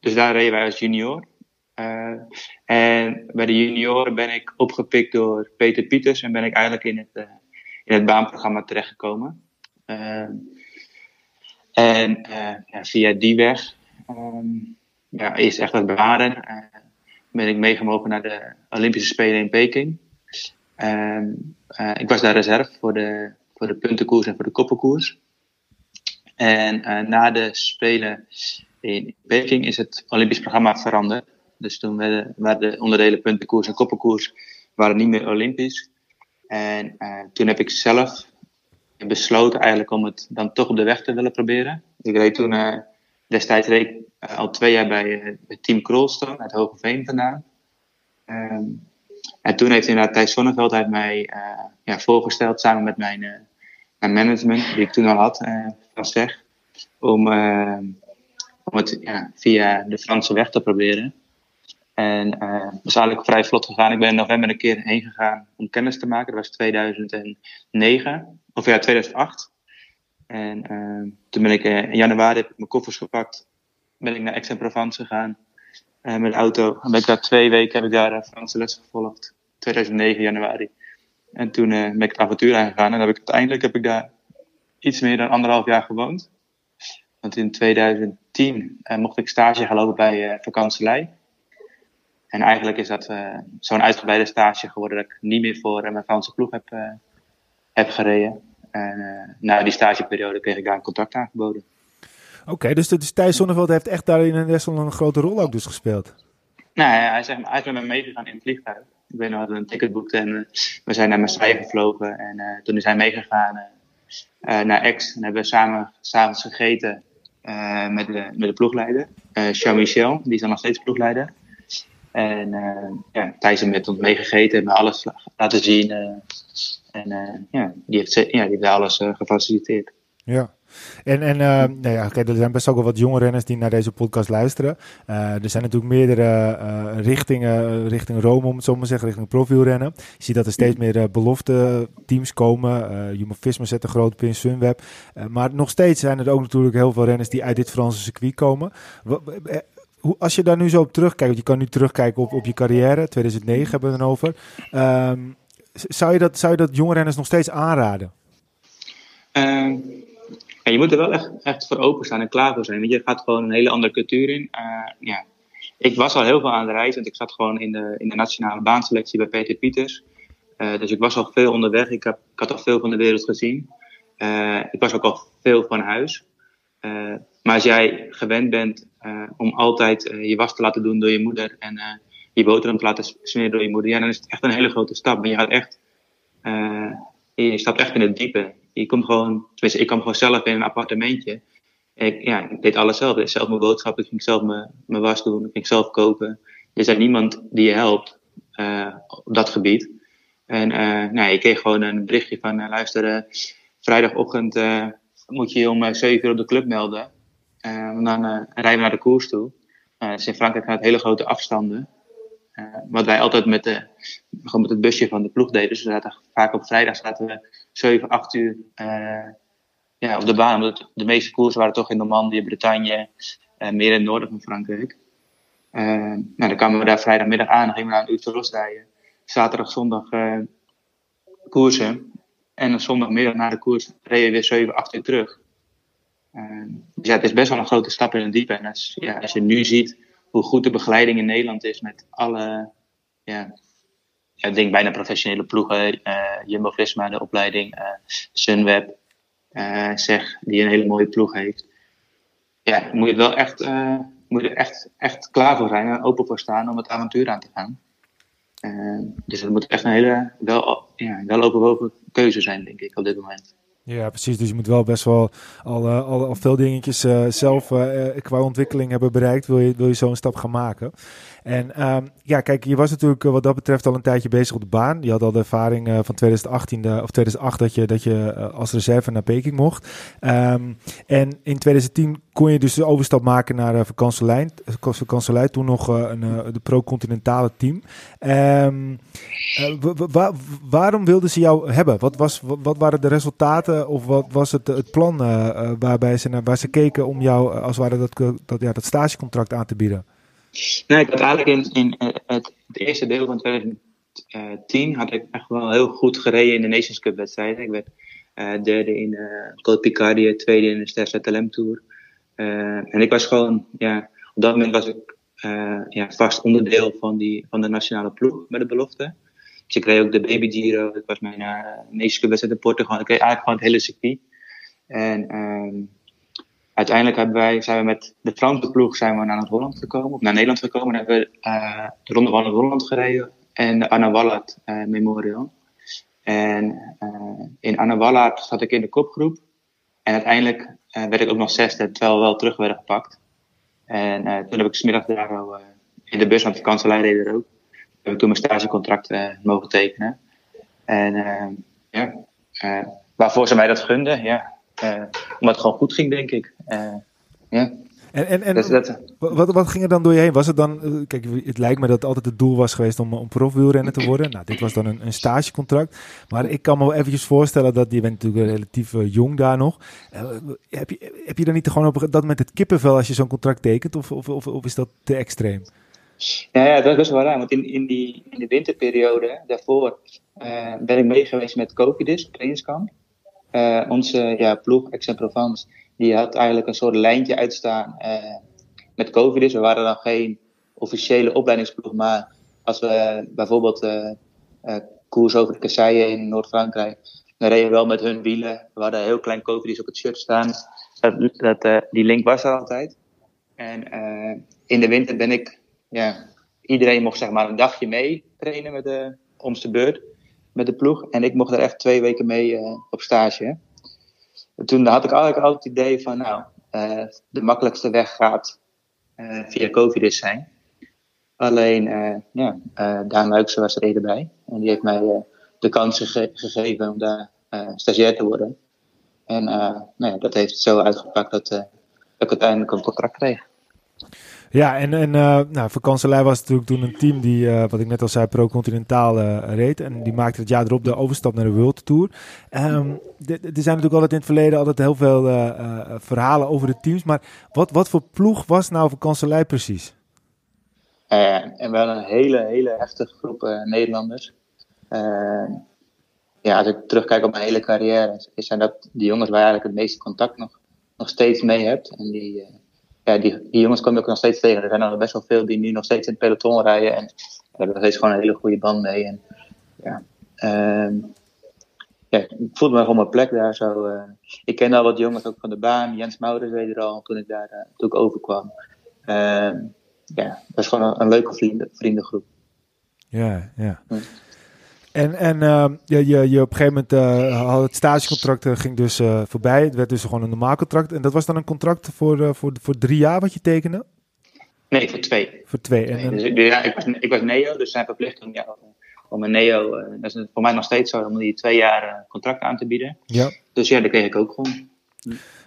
dus daar reden wij als junior. Uh, en bij de junioren ben ik opgepikt door Peter Pieters en ben ik eigenlijk in het, uh, in het baanprogramma terechtgekomen. Uh, en ja, via die weg is echt het bewaren. ben ik meegemogen naar de Olympische Spelen in Peking. Ehm, ik was daar reserve voor de, voor de puntenkoers en voor de koppenkoers. En na de Spelen in Peking is het Olympisch programma veranderd. Dus toen werden, de onderdelen puntenkoers en koppenkoers waren niet meer Olympisch. En toen heb ik zelf besloten eigenlijk om het dan toch op de weg te willen proberen. Ik reed toen, destijds reed ik al twee jaar bij het team Krolstone uit Hogeveen vandaan. Ehm, en toen heeft inderdaad Thijs Zonneveld mij ja, voorgesteld samen met mijn, mijn management, die ik toen al had, van zeg, om om het ja, via de Franse weg te proberen. En dat is eigenlijk vrij vlot gegaan. Ik ben in november een keer heen gegaan om kennis te maken. Dat was 2009, of ja, 2008. En uh, toen ben ik uh, in januari heb ik mijn koffers gepakt. Ben ik naar Aix-en-Provence gegaan met de auto. En ben ik daar twee weken heb ik daar Franse les gevolgd. 2009 januari. En toen ben ik het avontuur aangegaan. En heb ik, uiteindelijk heb ik daar iets meer dan anderhalf jaar gewoond. Want in 2010 uh, mocht ik stage gaan lopen bij uh, Vakantselei. En eigenlijk is dat uh, zo'n uitgebreide stage geworden dat ik niet meer voor mijn Franse ploeg heb, heb gereden. En na die stageperiode kreeg ik daar een contract aangeboden. Oké, okay, dus, dus Thijs Zonneveld heeft echt daarin best wel een grote rol ook dus gespeeld? Nou, hij, is, hij is met me meegegaan in het vliegtuig. Ik ben nog een ticket boekte en we zijn naar Marseille gevlogen. En toen is hij meegegaan naar Aix. En hebben we samen s'avonds gegeten met, de, met de ploegleider. Jean-Michel, die is dan nog steeds ploegleider. En uh, ja, Thijs heeft met ons meegegeten, me alles laten zien. en ja, die heeft, ja, die heeft alles gefaciliteerd. Ja. En, en uh, nou ja, okay, er zijn best ook wel wat jonge renners die naar deze podcast luisteren. Er zijn natuurlijk meerdere richtingen, richting Rome, om het zo maar zeggen, richting profielrennen. Je ziet dat er steeds meer belofte teams komen. Uh, Jumbo-Visma zet een grote pin Sunweb. maar nog steeds zijn er ook natuurlijk heel veel renners die uit dit Franse circuit komen. Als je daar nu zo op terugkijkt, want je kan nu terugkijken op, op je carrière, 2009 hebben we het over. Um, zou, je dat, zou je dat jonge renners nog steeds aanraden? Ehm, je moet er wel echt, echt voor openstaan en klaar voor zijn. Want je gaat gewoon een hele andere cultuur in. Uh, ja. Ik was al heel veel aan de reis, want ik zat gewoon in de, in de nationale baanselectie bij Peter Pieters. Uh, dus ik was al veel onderweg. Ik, heb, ik had al veel van de wereld gezien. Uh, ik was ook al veel van huis. Maar als jij gewend bent om altijd je was te laten doen door je moeder en je boterham te laten smeren door je moeder, ja, dan is het echt een hele grote stap. Maar je gaat echt, je stapt echt in het diepe je komt gewoon, ik kwam gewoon zelf in een appartementje. ik, ja, deed alles zelf. Ik deed zelf mijn boodschappen, ik ging zelf mijn, mijn was doen, ik ging zelf koken. Er is niemand die je helpt op dat gebied. En nou, ik kreeg gewoon een berichtje van, luister, vrijdagochtend moet je je om 7 uur op de club melden. En dan rijden we naar de koers toe. dus in Frankrijk gaat hele grote afstanden. Wat wij altijd met, de, gewoon met het busje van de ploeg deden. Dus vaak op vrijdag zaten we 7, 8 uur ja, op de baan. Omdat de meeste koersen waren toch in Normandië, Bretagne, meer in het noorden van Frankrijk. nou, dan kwamen we daar vrijdagmiddag aan, gingen we naar een uurtje losrijden. Zaterdag, zondag koersen. En zondagmiddag na de koers reden we weer 7, 8 uur terug. Dus ja, het is best wel een grote stap in het diepe. En als, ja, als je nu ziet hoe goed de begeleiding in Nederland is met alle, ja, ik denk bijna professionele ploegen. Uh, Jumbo-Visma, de opleiding, uh, Sunweb, zeg, die een hele mooie ploeg heeft. Ja, moet je wel echt, moet je er echt, echt klaar voor zijn en open voor staan om het avontuur aan te gaan. dus het moet echt een hele wel, ja, wel keuze zijn, denk ik, op dit moment. Ja, precies. Dus je moet wel best wel al, uh, al, al, veel dingetjes uh, zelf uh, qua ontwikkeling hebben bereikt. Wil je, wil je zo'n stap gaan maken? En um, ja, kijk, je was natuurlijk wat dat betreft al een tijdje bezig op de baan. Je had al de ervaring van 2018 of 2008 dat je, dat je als reserve naar Peking mocht. Um, en in 2010 kon je dus de overstap maken naar uh, Vakantselijn. Toen nog een de pro-continentale team. Um, waarom wilden ze jou hebben? Wat, was, wat, waren de resultaten? of wat was het, het plan waarbij ze, naar, waar ze keken om jou als het ware dat, dat, ja, dat stagecontract aan te bieden? Nee, ik had eigenlijk in, in het, het, eerste deel van 2010 had ik echt wel heel goed gereden in de Nations Cup wedstrijden. Ik werd derde in de Col Picardia, tweede in de Telem Tour. en ik was gewoon, ja, op dat moment was ik ja, vast onderdeel van, die, van de nationale ploeg met de belofte. Dus ik reed ook de Baby Giro. Ik was mijn uh, meeste wedstrijd in Portugal. Ik reed eigenlijk gewoon het hele circuit. En um, uiteindelijk hebben wij, zijn we met de Franse ploeg zijn we naar Holland gekomen. Of naar Nederland gekomen. En hebben we uh, de Ronde van Holland gereden. en de Anna Wallard eh, Memorial. En uh, in Anna Wallard zat ik in de kopgroep. En uiteindelijk werd ik ook nog zesde, terwijl we wel terug werden gepakt. En toen heb ik smiddag daar al in de bus, want de kanselij deed er ook. Heb ik toen mijn stagecontract mogen tekenen. En ja, waarvoor ze mij dat gunden, ja. Omdat het gewoon goed ging, denk ik. ja. En, en, en dus dat, wat, wat ging er dan door je heen? Was het dan, eh, kijk, het lijkt me dat het altijd het doel was geweest om, om profwielrenner te worden. Nou, dit was dan een, een stagecontract. Maar ik kan me wel eventjes voorstellen dat je bent natuurlijk relatief jong daar nog. Uh, heb, je, heb je dan niet gewoon op dat moment het kippenvel als je zo'n contract tekent? Of, of, of, of, is dat te extreem? Ja, ja, dat is wel raar. Want in, in, die, in de winterperiode daarvoor ben ik mee geweest met Cofidis, trainingskamp. Onze ja, ploeg, Aix-en-Provence die had eigenlijk een soort lijntje uitstaan uh, met COVID. Dus we waren dan geen officiële opleidingsploeg, maar als we bijvoorbeeld uh, uh, koers over de kasseien in Noord-Frankrijk, dan reden we wel met hun wielen. We hadden heel klein COVID op het shirt staan. Dat, dat, die link was er altijd. En in de winter ben ik, ja, iedereen mocht zeg maar een dagje mee trainen met de beurt met de ploeg. En ik mocht er echt twee weken mee op stage toen had ik eigenlijk altijd het idee van, nou, uh, de makkelijkste weg gaat uh, via Covidis zijn. Alleen, uh, ja, Daan Luikse was er eerder bij. En die heeft mij de kans gege gegeven om daar stagiair te worden. En nou ja, dat heeft zo uitgepakt dat, dat ik uiteindelijk een contract kreeg. Ja, en, en uh, nou, was natuurlijk toen een team die, uh, wat ik net al zei, pro-continentaal uh, reed. En die maakte het jaar erop de overstap naar de World Tour. Um, er zijn natuurlijk altijd in het verleden altijd heel veel verhalen over de teams. Maar wat, wat voor ploeg was nou Vakantselij precies? en wel een hele, hele heftige groep Nederlanders. ja, als ik terugkijk op mijn hele carrière, zijn dat de jongens waar je eigenlijk het meeste contact nog, nog steeds mee hebt. En die ja, die, die jongens komen ook nog steeds tegen. Er zijn er best wel veel die nu nog steeds in het peloton rijden. En daar hebben nog steeds gewoon een hele goede band mee. En, ja, uh, ja, ik voelde me gewoon mijn plek daar zo. Uh, ik ken al wat jongens ook van de baan. Jens Maurits weet er al toen ik daar uh, toen ik overkwam. Uh, ja, dat is gewoon een, een leuke vrienden, vriendengroep. Ja, ja. Hm. En, en uh, je, je, je op een gegeven moment uh, had het stagecontract uh, ging dus uh, voorbij. Het werd dus gewoon een normaal contract. En dat was dan een contract voor, voor, voor drie jaar wat je tekende? Nee, voor twee. Voor twee. En, dus, ja, ik, was, ik was neo, dus zijn verplichting ja, om een neo, dat is voor mij nog steeds zo, om die twee jaar contract aan te bieden. Ja. Dus ja, dat kreeg ik ook gewoon.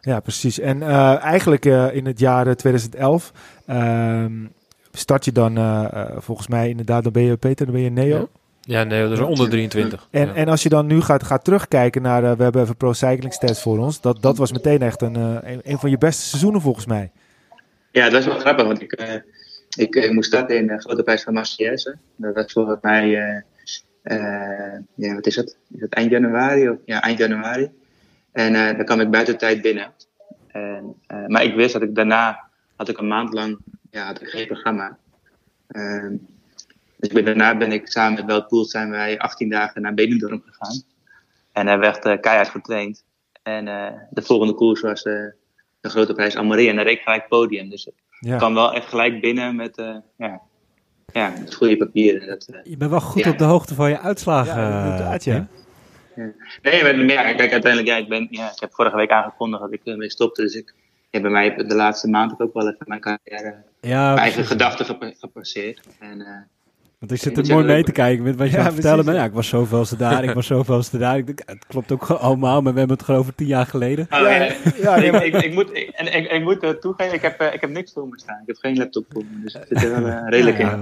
Ja, precies. En eigenlijk in het jaar 2011 ehm, start je dan volgens mij inderdaad, dan ben je Peter, dan ben je neo. Ja. Ja, nee, dat is onder 23. En, ja. en als je dan nu gaat, gaat terugkijken naar, uh, we hebben even Pro Cycling Stats voor ons, dat, dat was meteen echt een, uh, een, een, van je beste seizoenen volgens mij. Ja, dat is wel grappig, want ik, uh, ik, ik moest starten in de grote prijs van Marseillaise. Dat was volgens mij, ja, wat is het? Is het eind januari? Of, ja, eind januari. En dan kwam ik buiten tijd binnen. En, maar ik wist dat ik daarna, had ik een maand lang, ja, had ik geen programma. Ehm, dus ben, daarna ben ik samen met Wout Poels zijn wij 18 dagen naar Benidorm gegaan. En hij werd uh, keihard getraind. En uh, de volgende koers was uh, de grote prijs Amarie. En daar reed ik gelijk podium. Dus ik kwam wel echt gelijk binnen met, ja, ja, met goede papieren. Dat, je bent wel goed ja. op de hoogte van je uitslagen. Ja, ja. ja. Nee, maar, ja, kijk, uiteindelijk, ja, ik, ben, ja, ik heb vorige week aangekondigd dat ik ermee stopte. Dus ik heb bij mij de laatste maand ook wel even mijn carrière, ja, mijn eigen gedachten gepasseerd. En want ik zit er mooi mee te kijken met wat je ja, aan vertellen bent. Ja, ik was zoveelste daar, ik was zoveelste daar. Ik denk, het klopt ook allemaal, maar we hebben het gewoon over tien jaar geleden. Oh, ja, ja, ja ik, ik, ik, moet, ik, en ik, ik moet uh, toegeven, ik heb, uh, ik heb niks voor me staan. Ik heb geen laptop voor me, dus het zit er wel uh, redelijk ja, in.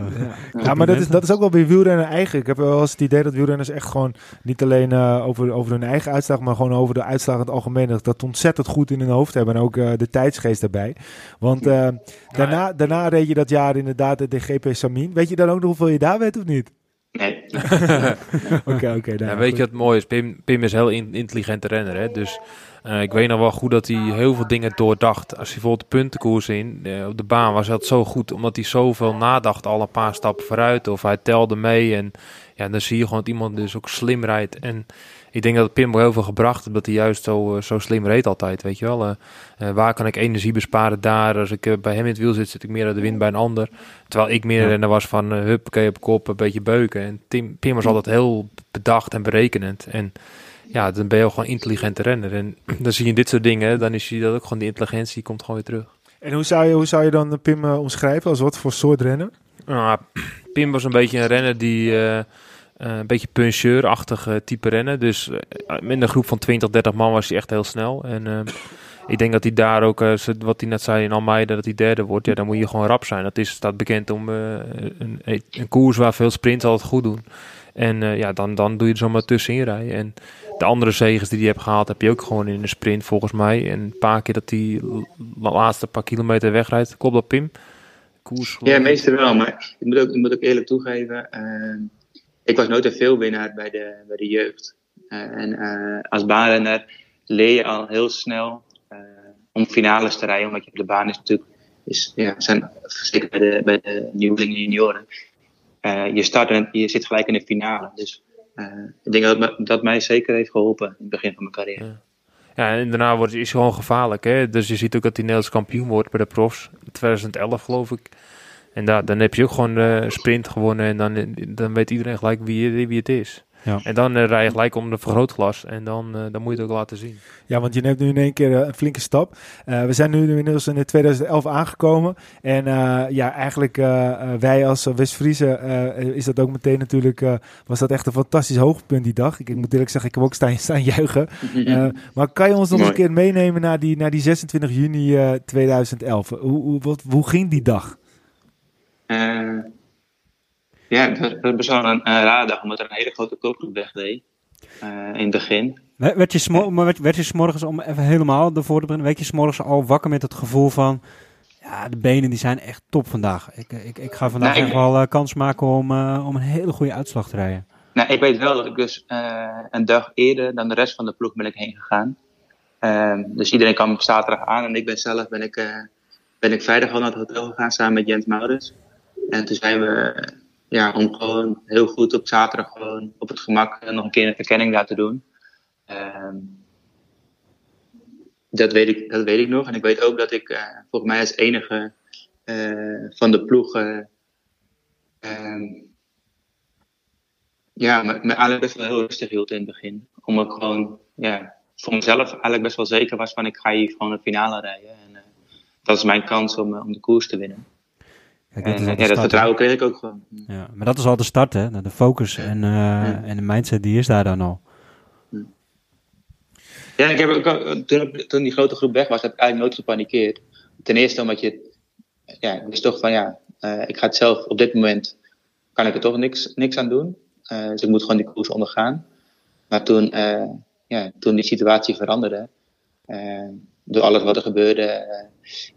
Ja, ja. maar dat is, dat is ook wel weer wielrennen eigen. Ik heb wel eens het idee dat wielrenners echt gewoon niet alleen over, over hun eigen uitslag, maar gewoon over de uitslag in het algemeen, dat, dat ontzettend goed in hun hoofd hebben. En ook de tijdsgeest daarbij. Want daarna, daarna reed je dat jaar inderdaad de GP Samin. Weet je dan ook nog hoeveel je daar weet of niet? Nee. Oké, oké. nou, Ja, weet goed. je wat mooi is? Pim, Pim is een heel in- intelligente renner. Hè? Dus eh, ik weet nog wel goed dat hij heel veel dingen doordacht. Als hij bijvoorbeeld de puntenkoers in eh, op de baan was dat zo goed. Omdat hij zoveel nadacht al een paar stappen vooruit. Of hij telde mee. En ja, dan zie je gewoon dat iemand dus ook slim rijdt. En ik denk dat Pim wel heel veel gebracht heeft. Dat hij juist zo, eh, zo slim reed altijd. Weet je wel. Waar kan ik energie besparen daar? Als ik bij hem in het wiel zit, zit ik meer aan de wind bij een ander. Terwijl ik meer Ja. renner was van uh, huppakee op kop, een beetje beuken. En Tim, Pim was altijd heel bedacht en berekenend. En ja, dan ben je ook gewoon een intelligente renner. En dan zie je dit soort dingen, dan is je dat ook gewoon die intelligentie komt gewoon weer terug. En hoe zou je, hoe zou je dan eh, Pim eh, omschrijven? Als wat voor soort renner? Nou, Pim was een beetje een renner die eh, een beetje puncheur-achtig type renner. Dus in een groep van 20, 30 man was hij echt heel snel. En ik denk dat hij daar ook, wat hij net zei in Almeida, dat hij derde wordt. Ja, dan moet je gewoon rap zijn. Dat is, staat bekend om een, een koers waar veel sprints altijd goed doen. En ja, dan, dan doe je er zomaar tussenin rijden. En de andere zegens die hij hebt gehaald, heb je ook gewoon in de sprint volgens mij. En een paar keer dat hij de laatste paar kilometer wegrijdt. Klopt dat, Pim? Koers. Ja, meestal wel, maar ik moet ook, ik moet ook eerlijk toegeven. eh, ik was nooit een veelwinnaar bij de, bij de jeugd. Eh, en eh, als baanrenner leer je al heel snel eh, om finales te rijden, omdat je op de baan is natuurlijk, is, ja, zijn, zeker bij de, bij de nieuwelingen en junioren, je start en je zit gelijk in de finale. Dus ik denk dat dat mij zeker heeft geholpen in het begin van mijn carrière. Ja, en daarna wordt, is hij gewoon gevaarlijk. Hè? Dus je ziet ook dat hij Nederlands kampioen wordt bij de profs. In 2011 geloof ik. En daar, dan heb je ook gewoon de sprint gewonnen. En dan, dan weet iedereen gelijk wie, wie het is. Ja. En dan eh, rij je gelijk om de vergrootglas. En dan, eh, dan moet je het ook laten zien. Ja, want je neemt nu in één keer eh, een flinke stap. Eh, we zijn nu inmiddels in 2011 aangekomen. En eh, ja, eigenlijk wij als West-Friese eh, is dat ook meteen natuurlijk... eh, was dat echt een fantastisch hoogtepunt die dag. Ik, ik moet eerlijk zeggen, ik heb ook staan, staan juichen. Eh, maar kan je ons nog eens een keer meenemen naar die, naar die 26 juni eh, 2011? Hoe, hoe, wat, hoe ging die dag? Eh, ja, het was, best wel een, een rare dag, omdat er een hele grote koopgroep wegdeed. eh, in het begin. Werd je, smo- maar werd, werd je 's morgens om even helemaal ervoor te brengen, werd je al wakker met het gevoel van, ja, de benen die zijn echt top vandaag. Ik, ik, ik ga vandaag Nou, echt wel eh, kans maken om, eh, om een hele goede uitslag te rijden. Nou, ik weet wel dat ik dus eh, een dag eerder dan de rest van de ploeg ben ik heen gegaan. Ehm, dus iedereen kwam op zaterdag aan en ik ben zelf ben ik, eh, ben ik vrijdag al naar het hotel gegaan samen met Jens Maurits. En toen zijn we, eh, ja, om gewoon heel goed op zaterdag gewoon op het gemak nog een keer een verkenning laten doen. Ehm, dat, weet ik, dat weet ik nog. En ik weet ook dat ik eh, volgens mij als enige eh, van de ploeg eh, ehm, ja, me, eigenlijk best wel heel rustig hield in het begin. Om ook gewoon, ja, voor mezelf eigenlijk best wel zeker was van ik ga hier gewoon een finale rijden. En dat is mijn kans om, om de koers te winnen. Kijk, En dat eh, ja, dat start, vertrouwen kreeg ik ook gewoon. Ja, maar dat is al de start, hè? De focus en, eh, en de mindset, die is daar dan al. Ja, ik heb ook, al- toen, toen die grote groep weg was, heb ik eigenlijk nooit gepanikeerd. Ten eerste omdat je, ja, ik wist toch van ja, eh, ik ga het zelf op dit moment, kan ik er toch niks, niks aan doen. Eh, dus ik moet gewoon die koers ondergaan. Maar toen, eh, ja, toen die situatie veranderde, eh, door alles wat er gebeurde, eh,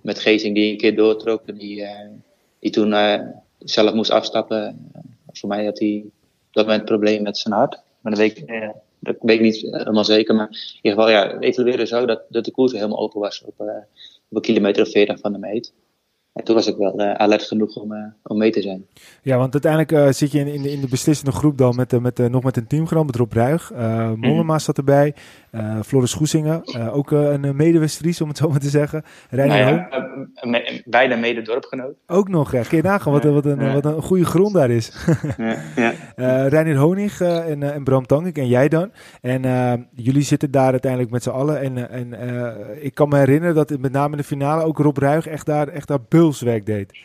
met Gezing die een keer doortrok, die, eh, die toen eh, zelf moest afstappen. voor mij had hij op dat moment een probleem met zijn hart. Maar dat weet ik, eh, dat weet ik niet helemaal zeker. Maar in ieder geval, ja, het evalueerde zo dat, dat de koers helemaal open was op, eh, op een kilometer of 40 van de meet. En toen was ik wel eh, alert genoeg om, eh, om mee te zijn. Ja, want uiteindelijk eh, zit je in, in, de- in de beslissende groep dan met, met, nog met een teamgenoot, met Rob Ruig. eh Mollema zat erbij, Floris Goesingen, eh, ook eh, een medewestries om het zo maar te zeggen. Reiner Nou ja, eh, me- beide mede dorpgenoot. ook nog. Ja. Kun je nagaan wat, een- wat, een, wat een goede grond daar is. Ja, ja. Eh Reinier Honig eh, en, eh, en Bram Tankink en jij dan. En eh, jullie zitten daar uiteindelijk met z'n allen. En, eh, en eh, ik kan me herinneren dat met name in de finale ook Rob Ruig echt daar, echt daar bulswerk deed.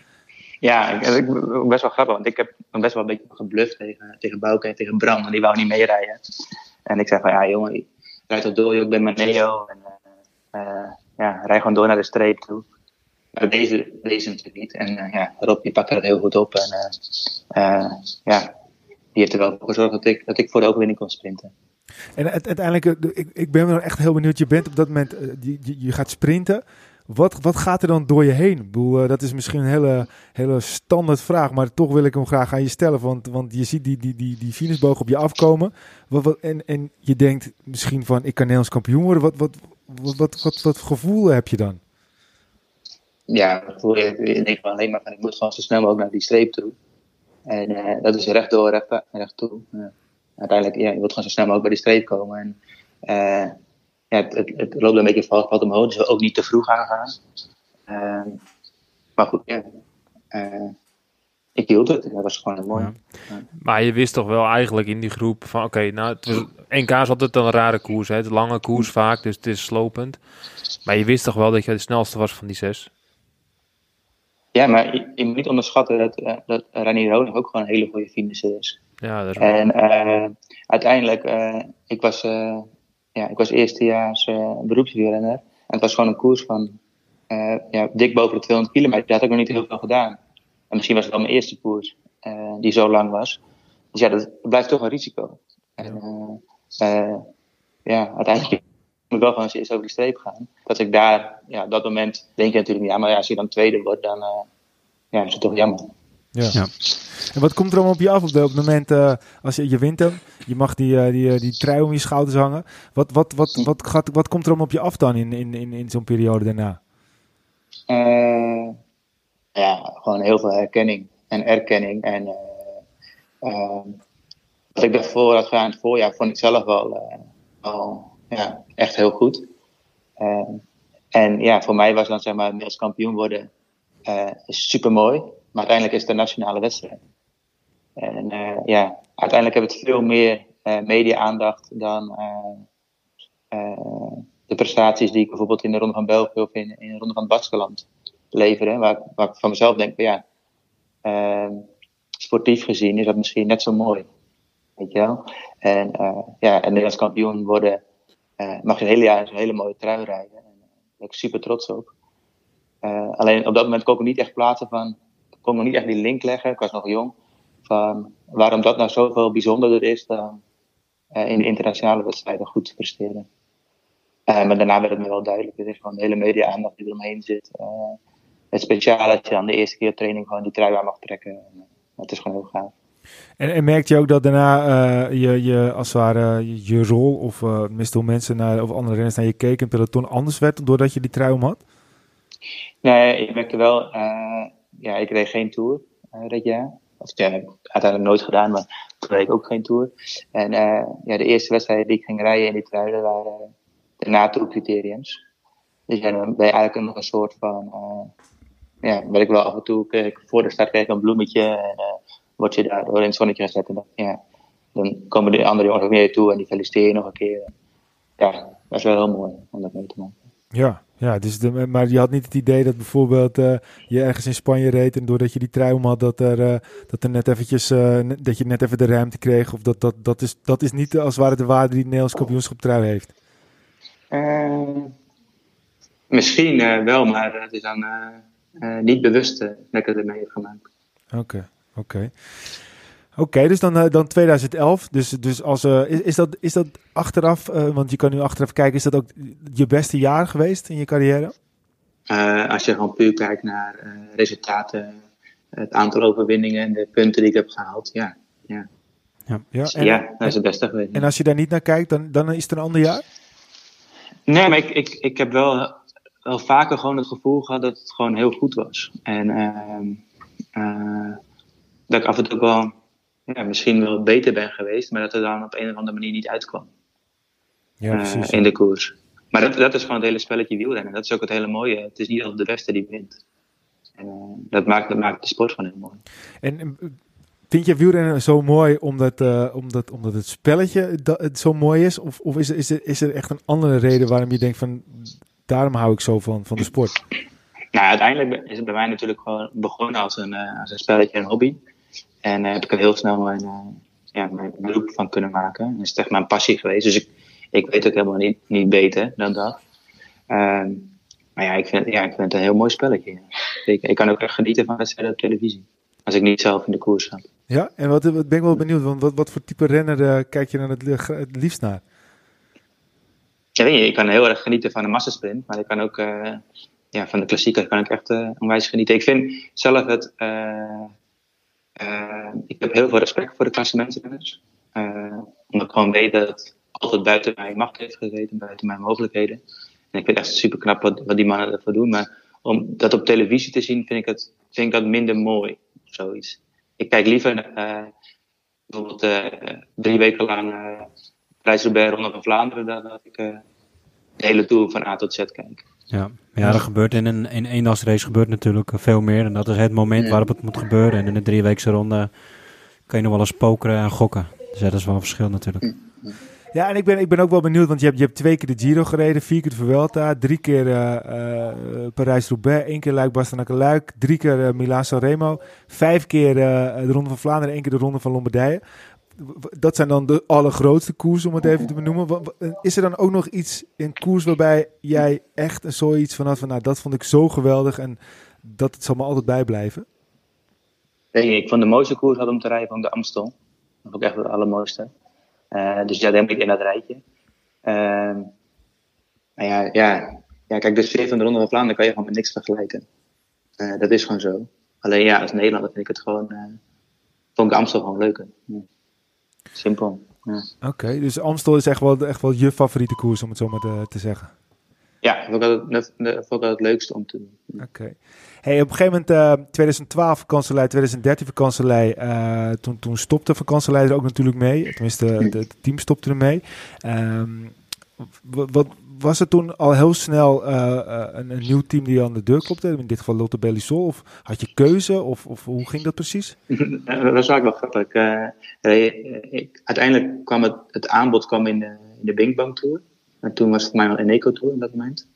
Ja, ik, ik, best wel grappig, want ik heb best wel een beetje gebluft tegen, tegen Bouke en tegen Bram, want die wou niet meerijden. En ik zei van, ja jongen, rijd toch door, joh, ik ben met Neo. En eh, eh, ja, rij gewoon door naar de streep toe. Maar deze, deze natuurlijk niet. En eh, ja, Rob die pakte dat heel goed op. En eh, eh, ja, die heeft er wel voor gezorgd dat ik, dat ik voor de overwinning kon sprinten. En uiteindelijk, de- ik, ik ben wel echt heel benieuwd. Je bent op dat moment, je gaat sprinten. Wat, wat gaat er dan door je heen? Ik bedoel, eh, dat is misschien een hele, hele standaard vraag, maar toch wil ik hem graag aan je stellen. Want, want je ziet die, die, die, die finishboog op je afkomen. Wat, en, en je denkt misschien van, ik kan Nederlands kampioen worden. Wat, wat, wat, wat, wat, gevoel heb je dan? Ja, ik denk alleen maar van, ik moet gewoon zo snel mogelijk naar die streep toe. En eh, dat is rechtdoor, recht, recht toe. Uiteindelijk, ja, je wilt gewoon zo snel mogelijk bij die streep komen. En, eh, het, het, het, loopt een beetje valt, valt omhoog, dus we ook niet te vroeg aangaan. Uh, maar goed, ja. Uh, ik hield het. Dat was gewoon mooi. Ja. Maar je wist toch wel eigenlijk in die groep van oké, okay, nou, het was, NK is altijd een rare koers. Hè? Het lange koers vaak, dus het is slopend. Maar je wist toch wel dat je de snelste was van die zes? Ja, maar je, je moet niet onderschatten dat, uh, dat Ranier Honig ook gewoon een hele goede finisher is. Ja, dat is en uh, uiteindelijk, uh, ik was ja, ik was eerstejaars uh, beroepswielrenner. En het was gewoon een koers van uh, ja, dik boven de 200 kilometer. Dat had ik nog niet heel veel gedaan. En misschien was het wel mijn eerste koers uh, die zo lang was. Dus ja, dat blijft toch een risico. En ja, uiteindelijk moet ik wel gewoon eens over die streep gaan. Dat ik daar, ja, op dat moment denk je natuurlijk, ja, maar ja, als je dan tweede wordt, dan ja, is het toch jammer. Ja. ja. En wat komt er allemaal op je af op, de, op het moment uh, als je, je wint hem? Je mag die, uh, die, die trui om je schouders hangen. Wat, wat, wat, wat, gaat, wat komt er allemaal op je af dan in, in, in, in zo'n periode daarna? Uh, ja, gewoon heel veel herkenning en erkenning. En wat ik daarvoor had gedaan, het voorjaar, vond ik zelf wel, wel ja, echt heel goed. en ja, voor mij was dan zeg maar Nederlands kampioen worden super mooi. Maar uiteindelijk is het een nationale wedstrijd. En uh, ja, uiteindelijk hebben het veel meer uh, media-aandacht dan uh, de prestaties die ik bijvoorbeeld in de Ronde van België of in, in de Ronde van het Baskeland lever. Waar, waar ik van mezelf denk, ja, sportief gezien is dat misschien net zo mooi. Weet je wel? En ja, en Nederlands kampioen worden, mag je het hele jaar een hele mooie trui rijden. En daar ben ik super trots op. alleen op dat moment kon ik niet echt plaatsen van kon nog niet echt die link leggen. Ik was nog jong. Van waarom dat nou zoveel bijzonderder is dan uh, in de internationale wedstrijden goed te presteren. Uh, maar daarna werd het me wel duidelijk. Het is gewoon de hele media-aandacht die eromheen zit. Uh, het speciale dat je dan de eerste keer training gewoon die trui aan mag trekken. Het is gewoon heel gaaf. En, en merkte je ook dat daarna uh, je, je, als het ware, je, je rol of uh, mensen naar, of andere renners naar je keken peloton anders werd doordat je die trui om had? Nee, ik merkte wel, ja, ik reed geen tour uh, dit jaar. Of ja, heb ik uiteindelijk nooit gedaan, maar toen reed ik ook geen tour. En uh, ja, de eerste wedstrijden die ik ging rijden in die truiden waren de NATO-criteriums. Dus ja, dan ben je eigenlijk nog een soort van. Ja, ben ik wel af en toe. Ik, voor de start kreeg ik een bloemetje en word je daardoor in het zonnetje gezet. En dan, ja, dan komen de andere jongens ook meer toe en die feliciteren je nog een keer. Ja, dat is wel heel mooi om dat mee te maken. Ja, ja dus de, maar je had niet het idee dat bijvoorbeeld uh, je ergens in Spanje reed en doordat je die trui om had, dat er, uh, dat er net eventjes, uh, dat je net even de ruimte kreeg. Of dat, dat, dat, is, dat is niet als het ware de waarde die het Nederlands kampioenschap trui heeft. misschien wel, maar het is dan niet bewust dat ik het ermee heb gemaakt. Oké, okay, oké. Okay. Oké, okay, dus dan, uh, dan 2011. Dus, dus als, uh, is, is, dat, is dat achteraf, uh, want je kan nu achteraf kijken, is dat ook je beste jaar geweest in je carrière? als je gewoon puur kijkt naar resultaten, het aantal overwinningen en de punten die ik heb gehaald, ja. Ja, ja, ja, dus, en, ja dat is het beste geweest. En als je daar niet naar kijkt, dan, dan is het een ander jaar? Nee, maar ik, ik, ik heb wel, wel vaker gewoon het gevoel gehad dat het gewoon heel goed was. En ehm, dat ik af en toe wel ja, misschien wel beter ben geweest, maar dat er dan op een of andere manier niet uitkwam. Ja, precies. Uh, in de koers. Maar dat, dat is gewoon het hele spelletje wielrennen. Dat is ook het hele mooie. Het is niet altijd de beste die wint. En, uh, dat, maakt, dat maakt de sport gewoon heel mooi. En vind je wielrennen zo mooi omdat, uh, omdat, omdat het spelletje dat, het zo mooi is? Of, of is, er, is, er, is er echt een andere reden waarom je denkt van daarom hou ik zo van, van de sport? Nou, uiteindelijk is het bij mij natuurlijk gewoon begonnen als een, als een spelletje, een hobby. En uh, heb ik er heel snel mijn, uh, ja, mijn beroep van kunnen maken. En is echt mijn passie geweest. Dus ik, ik weet ook helemaal niet, niet beter dan dat. Uh, maar ja ik, vind, ja, ik vind het een heel mooi spelletje. Ik, ik kan ook echt genieten van wedstrijden op televisie. Als ik niet zelf in de koers zat. Ja, en wat, wat ben ik wel benieuwd. Want wat, wat voor type renner uh, kijk je dan het, het liefst naar? Ja, weet je, ik kan heel erg genieten van een massasprint. Maar ik kan ook ja, van de klassieker kan ik echt uh, onwijs genieten. Ik vind zelf het. Ik heb heel veel respect voor de klassementsrenners. omdat ik gewoon weet dat het altijd buiten mijn macht heeft gezeten, buiten mijn mogelijkheden. En ik vind het echt super knap wat, wat die mannen ervoor doen. Maar om dat op televisie te zien, vind ik, het, vind ik dat minder mooi. Zoiets. Ik kijk liever bijvoorbeeld drie weken lang Rijsselberg, Ronde van Vlaanderen, dan dat ik de hele Tour van A tot Z kijk. Ja, ja er gebeurt in een in eendagsrace gebeurt natuurlijk veel meer. En dat is het moment waarop het moet gebeuren. En in de drieweekse ronde kan je nog wel eens pokeren en gokken. Dus dat is wel een verschil natuurlijk. Ja, en ik ben, ik ben ook wel benieuwd, want je hebt, je hebt twee keer de Giro gereden, vier keer de Vuelta, drie keer uh, uh, Parijs-Roubaix, één keer Luik-Bastenaken-Luik, drie keer uh, Milaan-San Remo, vijf keer de Ronde van Vlaanderen, één keer de Ronde van Lombardije dat zijn dan de allergrootste koers, om het even te benoemen. Is er dan ook nog iets in koers waarbij jij echt een zoiets van had van, nou, dat vond ik zo geweldig en dat het zal me altijd bijblijven? Nee, ik vond de mooiste koers had om te rijden van de Amstel. Dat vond ik echt het allermooiste. Uh, dus ja, denk ik in dat rijtje. Uh, maar ja, ja, ja, kijk, de sfeer van de Ronde van Vlaanderen kan je gewoon met niks vergelijken. Uh, dat is gewoon zo. Alleen ja, als Nederlander vind ik het gewoon, uh, vond ik Amstel gewoon leuker. Simpel. Ja. Oké, dus Amstel is echt wel, echt wel je favoriete koers, om het zo maar te, te zeggen. Ja, vond ik dat, dat, vond ik het leukste om te doen. Oké. Hey, op een gegeven moment, uh, 2012 vakantielei, 2013 vakantielei, uh, toen, toen stopte vakantielei er ook natuurlijk mee. Tenminste, het team stopte ermee. Um, wat, was het toen al heel snel uh, een, een, nieuw team die aan de deur klopte? In dit geval Lotte Bellisol? Of had je keuze? Of, of hoe ging dat precies? dat was eigenlijk wel grappig. Uh, uiteindelijk kwam het, het aanbod kwam in de, in de Bing Bang Tour. En toen was het mij al een Eco Tour op dat moment.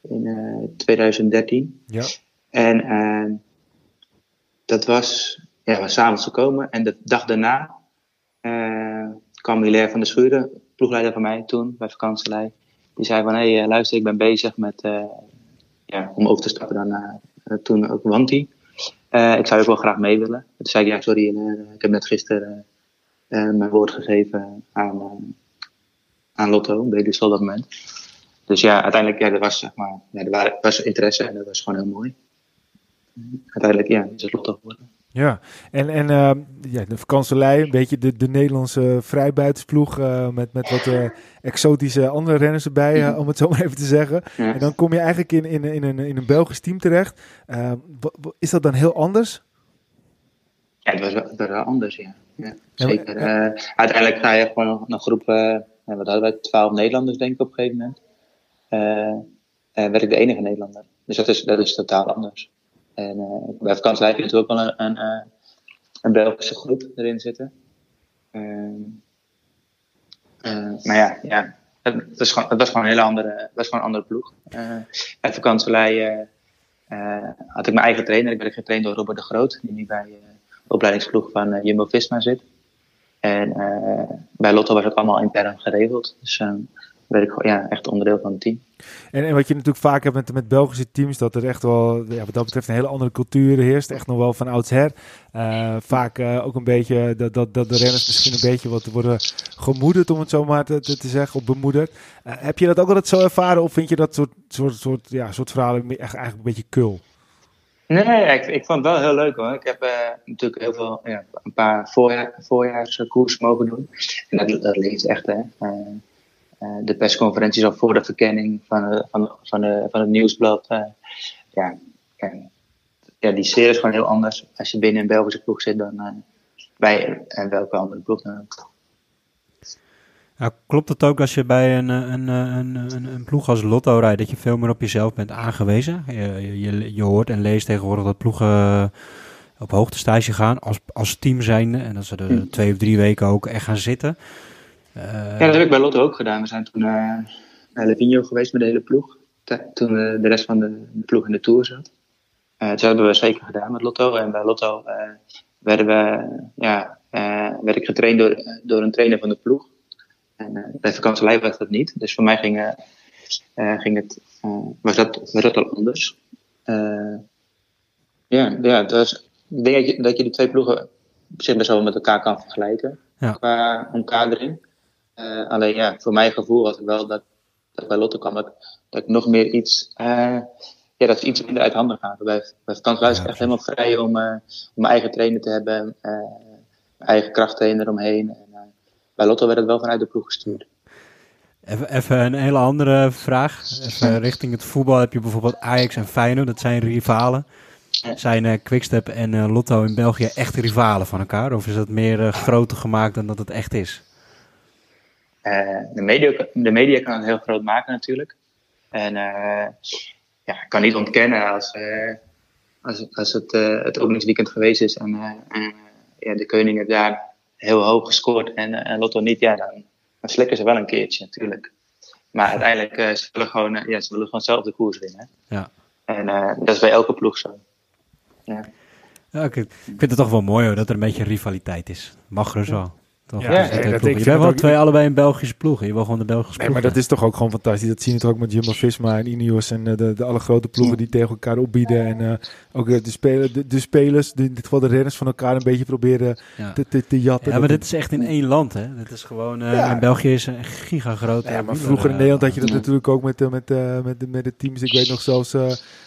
In 2013. Ja. En dat was, ja, was s'avonds gekomen. En de dag daarna kwam Hilaire van der Schuren, ploegleider van mij toen bij vakantielei. Die zei van, hé, hey, luister, ik ben bezig met, uh, ja, om over te stappen dan naar, uh, toen ook Wanti. Ik zou ook wel graag mee willen. Toen zei ik, ja, sorry, ik heb net gisteren mijn woord gegeven aan, aan Lotto, bij dus op dat moment. Dus ja, uiteindelijk, ja, er was, zeg maar, ja, er was interesse en dat was gewoon heel mooi. Uiteindelijk, ja, is het Lotto geworden. Ja, en, en uh, ja, de vakantielei, een beetje de, de Nederlandse vrijbuitensploeg uh, met, met wat uh, exotische andere renners erbij, om het zo maar even te zeggen. En dan kom je eigenlijk in, in, in, een, in een Belgisch team terecht. is dat dan heel anders? Ja, het was wel, was anders, ja. ja zeker. uiteindelijk ga je gewoon een groep, wat hadden wij, twaalf Nederlanders denk ik op een gegeven moment. en werd ik de enige Nederlander. Dus dat is, dat is totaal anders. En uh, bij vakantie natuurlijk ook wel een, een, eh, een Belgische groep erin zitten. Uh, maar ja, ja het, was gewoon, het was gewoon een hele andere, was gewoon een andere ploeg. bij vakantielei had ik mijn eigen trainer. Ik werd getraind door Robert de Groot, die nu bij de opleidingsploeg van Jumbo-Visma zit. En bij Lotto was het allemaal intern geregeld. Dus ehm, werd ik ja, echt onderdeel van het team. En, en wat je natuurlijk vaak hebt met, met Belgische teams, dat er echt wel, ja, wat dat betreft, een hele andere cultuur heerst. Echt nog wel van oudsher. Uh, vaak uh, ook een beetje dat, dat, dat de renners misschien een beetje wat worden gemoederd, om het zo maar te, te, te zeggen, of bemoederd. Uh, heb je dat ook altijd zo ervaren, of vind je dat soort, soort, soort, ja, soort verhalen echt eigenlijk een beetje kul? Nee, ik, ik vond het wel heel leuk hoor. Ik heb natuurlijk heel veel, ja, een paar voorjaar, voorjaarskoers mogen doen. En dat, dat leeft echt, hè. Eh, de persconferenties al voor de verkenning van, eh, van, van, de, van het nieuwsblad. Eh, ja, ja, die sfeer is gewoon heel anders als je binnen een Belgische ploeg zit dan bij en welke andere ploeg dan ook. Ja, klopt het ook als je bij een, een, een, een, een ploeg als Lotto rijdt, dat je veel meer op jezelf bent aangewezen? Je, je, je hoort en leest tegenwoordig dat ploegen op hoogtestage gaan als, als team zijnde. En dat ze er hm. twee of drie weken ook echt gaan zitten. Uh, ja, dat heb ik bij Lotto ook gedaan. We zijn toen naar Levino geweest met de hele ploeg. Toen de rest van de, de, ploeg in de Tour zat. dat hebben we zeker gedaan met Lotto. En bij Lotto werden we, ja, werd ik getraind door, door een trainer van de ploeg. En bij vakantielei was dat niet. Dus voor mij ging, ging het, was, dat, was dat al anders. ja, ja dat is, ik denk dat je, dat je die twee ploegen op zich best wel met elkaar kan vergelijken. Ja. Qua omkadering. Uh, alleen ja, voor mijn gevoel was het wel dat, dat bij Lotte kwam dat, dat ik nog meer iets, uh, ja, dat is iets minder uit handen gaat. Bij, bij Frans Luijs echt helemaal vrij om, uh, om eigen trainer te hebben, uh, eigen krachttrainer omheen. En, bij Lotto werd het wel vanuit de ploeg gestuurd. Even, even een hele andere vraag. Even richting het voetbal heb je bijvoorbeeld Ajax en Feyenoord, dat zijn rivalen. Zijn uh, Quickstep en uh, Lotto in België echt rivalen van elkaar? Of is dat meer uh, groter gemaakt dan dat het echt is? De, media, de media kan het heel groot maken natuurlijk. En ja, ik kan niet ontkennen als, als, als het het openingsweekend geweest is en, en ja, de koningen daar heel hoog gescoord en, en Lotto niet, ja, dan, dan slikken ze wel een keertje natuurlijk. Maar uiteindelijk uh, ze willen gewoon, uh, ja, ze willen gewoon zelf de koers winnen. Ja. En uh, dat is bij elke ploeg zo. Ja. ja ik, ik vind het toch wel mooi hoor, dat er een beetje rivaliteit is. Mag gerust wel. Ja, Dus nee, dat ploegen. ik bent wel twee allebei een Belgische ploeg. Je wil gewoon de Belgische Nee, ploeg. maar dat is toch ook gewoon fantastisch. Dat zie je toch ook met Jumbo-Visma en Ineos en eh, de, de alle grote ploegen die tegen elkaar opbieden. En eh, ook eh, de, speler, de, de spelers, de, in dit geval de renners van elkaar een beetje proberen ja. te, te, te jatten. ja, maar dit is echt in één land hè. Dit is gewoon, Ja. in België is een gigagroot. Ja, maar vroeger in Nederland had je dat natuurlijk ook met, met, met, de, met de teams. Ik weet nog zelfs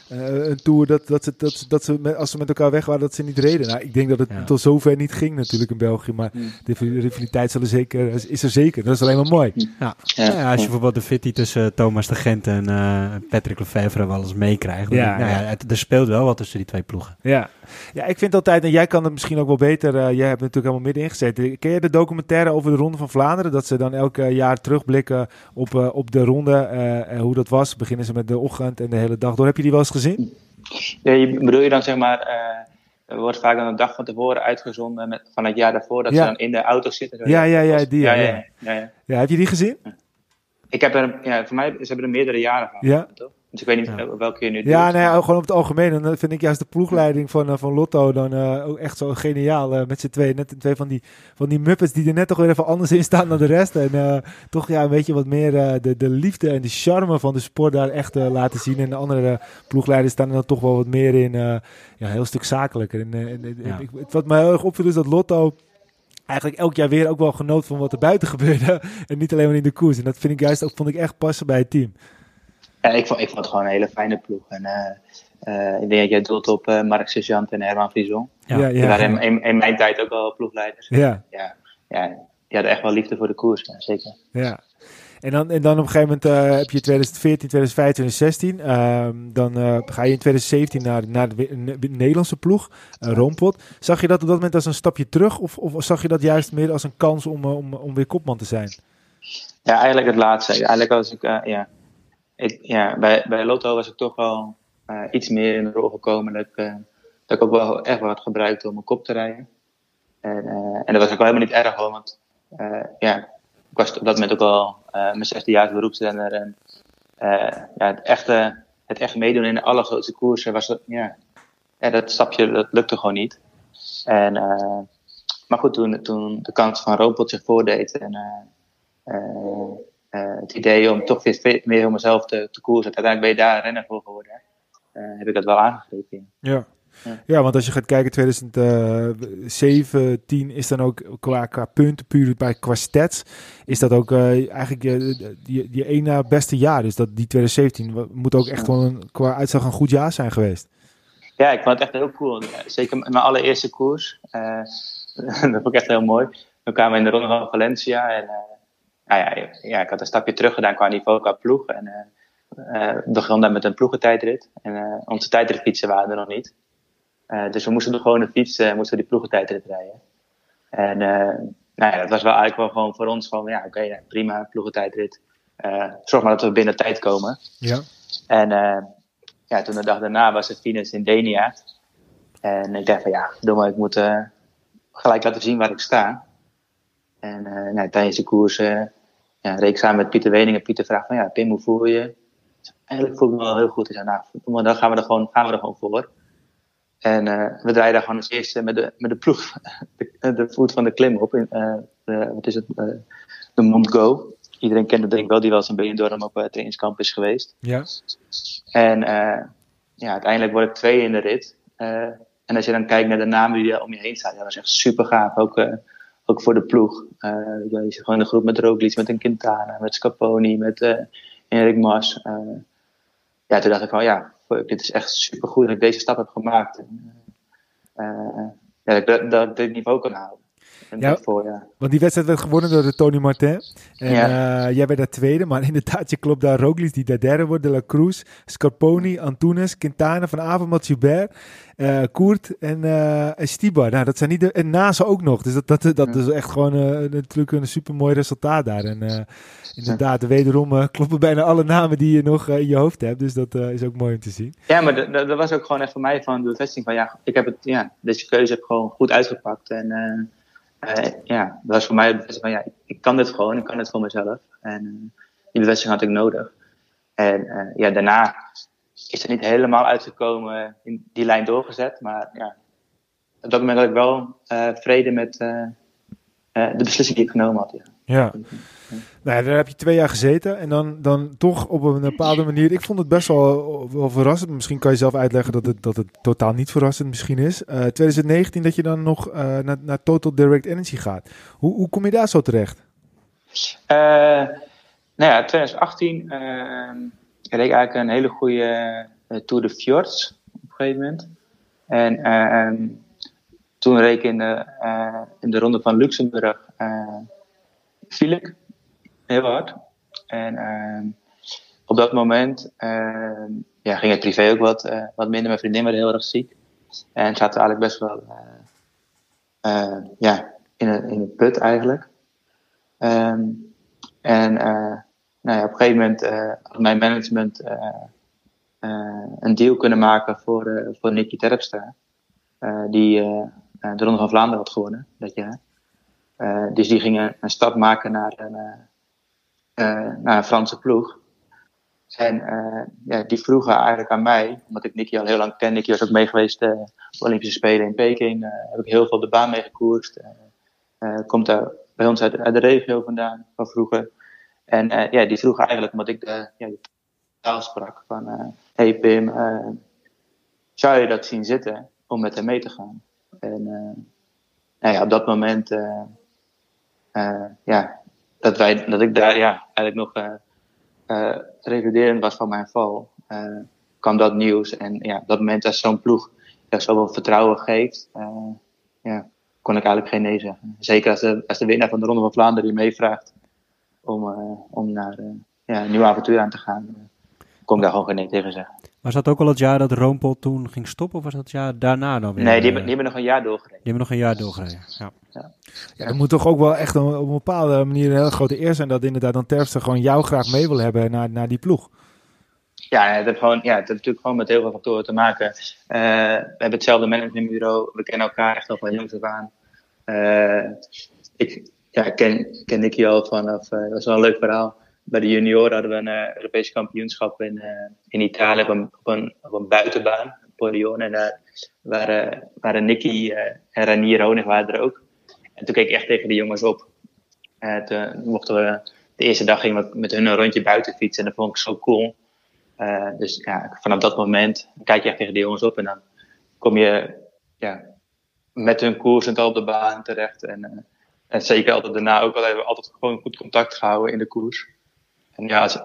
een tour dat, dat, ze, dat, ze- dat ze met, als ze met elkaar weg waren, dat ze niet reden. Nou, ik denk dat het Ja. tot zover niet ging natuurlijk in België. Maar de rivaliteit zal er zeker, is er zeker. Dat is alleen maar mooi. Ja. Ja. Ja, als je bijvoorbeeld de fitty tussen eh, Thomas de Gent en eh, Patrick Lefevre wel eens meekrijgt. Ja, nou ja. het, er speelt wel wat tussen die twee ploegen. Ja. ja, ik vind altijd, en jij kan het misschien ook wel beter, eh, jij hebt natuurlijk helemaal middenin gezeten. Ken je de documentaire over de Ronde van Vlaanderen? Dat ze dan elk jaar terugblikken op, eh, op de ronde eh, en hoe dat was. Beginnen ze met de ochtend en de hele dag door. Heb je die wel eens gezien? Ja, je, bedoel je dan zeg maar, eh, er wordt vaak dan een dag van tevoren uitgezonden met, van het jaar daarvoor, dat Ja. ze dan in de auto zitten. zo. Ja, ja, ja, die, ja, ja, ja. ja, ja, ja. Ja, heb je die gezien? Ik heb er, ja, voor mij, ze hebben er meerdere jaren van. Ja. Toch? Dus ik weet niet Ja. eh, welke je nu Ja, nee, gewoon op het algemeen. En dan vind ik juist de ploegleiding van, eh, van Lotto dan eh, ook echt zo geniaal. eh, met z'n twee. Net twee van die, van die muppets die er net toch weer even anders in staan dan de rest. En eh, toch ja, een beetje wat meer eh, de, de liefde en de charme van de sport daar echt laten zien. En de andere ploegleiders staan er dan toch wel wat meer in. eh, ja, een heel stuk zakelijker. En, en, en- Ja. ik, het- wat mij heel erg opviel is dat Lotto eigenlijk elk jaar weer ook wel genoot van wat er buiten gebeurde. en niet alleen maar in de koers. En dat vind ik juist ook, vond ik echt passen bij het team. Ja, ik, vond, ik vond het gewoon een hele fijne ploeg. En, eh, eh, ik denk dat jij doelt op eh Mark Sergeant en Herman Frison. Ja. ja, Die ja. waren in, in, in mijn tijd ook al ploegleiders. ja. Ja, ja, die hadden echt wel liefde voor de koers, ja, zeker. Ja. En dan, en dan op een gegeven moment eh, heb je 2014, 2015, 2016. Ehm, dan eh, ga je in 2017 naar, naar de, Nederlandse ploeg, uh, Roompot. Zag je dat op dat moment als een stapje terug? Of, of zag je dat juist meer als een kans om, om, om weer kopman te zijn? Ja, eigenlijk het laatste. Eigenlijk was ik, eh, ja, ik, ja bij, bij Lotto was ik toch wel eh, iets meer in de rol gekomen. Dat ik, eh, dat ik ook wel echt wat gebruikte om mijn kop te rijden. En, eh, en dat was ook wel helemaal niet erg hoor, want ja, ik was op dat moment ook al mijn zesde jaar beroepsrenner. En ja, het, echte, het echt meedoen in de allergrootste koersen was dat, ja, ja, dat stapje dat lukte gewoon niet. En, maar goed, toen, toen de kans van Robot zich voordeed en eh, eh, het idee om toch weer meer om mezelf te, te koersen. Uiteindelijk ben je daar renner voor geworden. Eh, heb ik dat wel aangegrepen. Ja. Ja. Ja, want als je gaat kijken, 2017 is dan ook qua, qua punten, puur bij qua stats, is dat ook eh, eigenlijk eh, die, die ene na beste jaar. Dus dat die 2017 wa- moet ook echt wel een, qua uitslag een goed jaar zijn geweest. Ja, ik vond het echt heel cool. Zeker mijn allereerste koers. Eh, dat vond ik echt heel mooi. We kwamen in de ronde van Valencia. En, eh, nou ja, ja, ik had een stapje terug gedaan qua niveau, qua ploeg. En eh, eh, we begonnen daar met een ploegentijdrit. En eh, onze tijdritfietsen waren er nog niet. Dus we moesten gewoon de fiets, eh, moesten we die ploegentijdrit rijden. En nou ja, dat was wel eigenlijk wel gewoon voor ons gewoon, ja, oké, prima, ploegentijdrit. Eh, zorg maar dat we binnen tijd komen. Ja. En ja, toen de dag daarna was het finish in Denia. En ik dacht van ja, domme, ik moet gelijk laten zien waar ik sta. En nou, tijdens de koers ja, reed ik samen met Pieter Wening. En Pieter vraagt van ja, Pim, hoe voel je je? Eigenlijk voel ik me wel heel goed. Ik zei, nou, dan gaan we er gewoon, gaan we er gewoon voor. En eh, we draaiden gewoon als eerste met de, met de ploeg de, de voet van de klim op. In, eh, de, wat is het? eh, de Mont Go. Iedereen kent het denk ik wel, die wel eens hem op uh, trainingskamp is geweest. Ja. En ja, uiteindelijk word ik twee in de rit. En als je dan kijkt naar de namen die er om je heen staan, ja, dat is echt super gaaf. Ook, ook voor de ploeg. je zit gewoon in de groep met Roglic, met een Quintana, met Scaponi, met Erik Mas. ja, toen dacht ik van ja, dit is echt supergoed dat ik deze stap heb gemaakt. En, eh, ja, dat, dat dit niveau kan halen. Ja. Want die wedstrijd werd gewonnen door de Tony Martin. En Ja. eh, jij werd daar tweede. Maar inderdaad, je klopt daar Roglic die daar derde wordt. De La Cruz, Scarponi, Antunes, Quintana, Van Avermaet, Joubert, eh, Koert en, en Stibar. Nou, dat zijn niet de... En Nasa ook nog. Dus dat, dat, dat Ja. is echt gewoon natuurlijk een supermooi resultaat daar. En inderdaad, wederom kloppen bijna alle namen die je nog in je hoofd hebt. Dus dat is ook mooi om te zien. Ja, maar dat- was ook gewoon echt voor mij van de bevestiging van ja, ik heb het, ja, deze keuze heb ik gewoon goed uitgepakt. En eh, ja, dat was voor mij bevestiging van ja, ik, kan dit gewoon, ik kan het voor mezelf. En eh, die bevestiging had ik nodig. En eh, ja, daarna is het niet helemaal uitgekomen in die lijn doorgezet. Maar ja, op dat moment had ik wel vrede met de beslissing die ik genomen had. Ja. Ja. Nou, daar heb je twee jaar gezeten en dan, dan toch op een bepaalde manier. Ik vond het best wel, wel verrassend. Misschien kan je zelf uitleggen dat het, dat het totaal niet verrassend misschien is. Eh 2019 dat je dan nog eh, naar, naar Total Direct Energy gaat. Hoe, hoe kom je daar zo terecht? Eh, nou ja, 2018 eh, reed ik eigenlijk een hele goede eh, Tour de Fjords op een gegeven moment. En eh, toen reed in de, eh, in de ronde van Luxemburg, eh viel ik heel hard. En eh, op dat moment ja, ging het privé ook wat, wat minder. Mijn vriendin werd heel erg ziek. En zaten eigenlijk best wel ja, in, een, in een put eigenlijk. Ehm, en nou ja, op een gegeven moment had mijn management een deal kunnen maken voor, voor Nicky Terpstra. die de Ronde van Vlaanderen had gewonnen dat jaar. Eh, dus die gingen een stap maken naar een, eh, eh, een Franse ploeg. En eh, ja, die vroegen eigenlijk aan mij, omdat ik Nicky al heel lang ken. Nicky was ook mee geweest eh, op de Olympische Spelen in Peking. eh, heb ik heel veel de baan mee gekoerst. eh, eh, komt daar bij ons uit, uit de regio vandaan, van vroeger. En eh, ja, die vroegen eigenlijk, omdat ik de, ja, taal sprak, van... eh, hey Pim, eh, zou je dat zien zitten om met hem mee te gaan? En eh, nou ja, op dat moment... eh, eh, ja, dat, wij, dat ik daar ja, eigenlijk nog revaliderend was van mijn val, kwam dat nieuws. En ja, op dat moment als zo'n ploeg ja, zoveel vertrouwen geeft, ja, kon ik eigenlijk geen nee zeggen. Zeker als de, als winnaar van de Ronde van Vlaanderen je meevraagt om, om naar ja, een nieuw avontuur aan te gaan, kon ik daar gewoon geen nee tegen zeggen. Was dat ook al het jaar dat Roompot toen ging stoppen? Of was dat het jaar daarna dan weer? Nee, die, hebben- die hebben nog een jaar doorgereden. die hebben nog een jaar doorgereden. Ja. Ja, dat moet toch ook wel echt een- op een bepaalde manier een hele grote eer zijn dat inderdaad dan Terpstra gewoon jou graag mee wil hebben naar, naar die ploeg. Ja, het heeft, gewoon, ja, het heeft natuurlijk gewoon met heel veel factoren te maken. Eh, we hebben hetzelfde managementbureau. We kennen elkaar echt al van jongs af aan. Eh, ik ja, ken, ken Nicky al vanaf... eh, dat was wel een leuk verhaal. Bij de junioren hadden we een eh, Europees kampioenschap in, eh, in Italië op een, op een, op een buitenbaan. Porion. En daar waren, waren Nicky eh, en Ranier Honig waren er ook. En toen keek ik echt tegen die jongens op. En toen mochten we... De eerste dag gingen we met hun een rondje buiten fietsen. En dat vond ik zo cool. Dus ja, vanaf dat moment kijk je echt tegen die jongens op en dan kom je ja, met hun koersend al op de baan terecht. En, en zeker altijd daarna ook al hebben we altijd gewoon goed contact gehouden in de koers. En ja, als,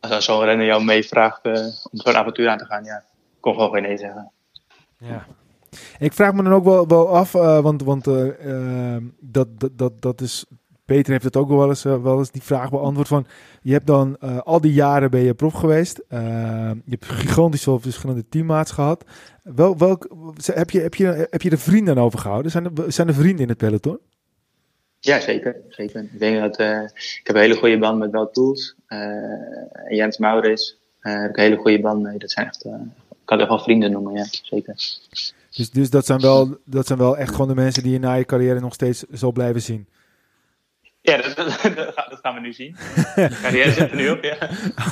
als zo'n renner jou meevraagt eh, om zo'n avontuur aan te gaan, ja, kon gewoon geen nee zeggen. Ja. Ik vraag me dan ook wel, wel af, eh, want, want eh, dat, dat, dat, dat is. Peter heeft het ook wel eens, wel eens die vraag beantwoord van. Je hebt dan al die jaren ben je prof geweest. Je hebt gigantisch veel verschillende teammaats gehad. Wel, welk, heb, je, heb, je, heb je er vrienden aan overgehouden? Zijn er, zijn er vrienden in het peloton? Ja, zeker. zeker. Ik denk dat eh, ik heb een hele goede band met Wout Poels. eh Jens Maurits. eh heb ik een hele goede band mee. Dat zijn echt, ik kan wel vrienden noemen, ja, zeker. Dus, dus dat, zijn wel, dat zijn wel echt gewoon de mensen die je na je carrière nog steeds zal blijven zien. Ja, dat, dat, dat gaan- we nu zien. Carrière zit er nu op, ja.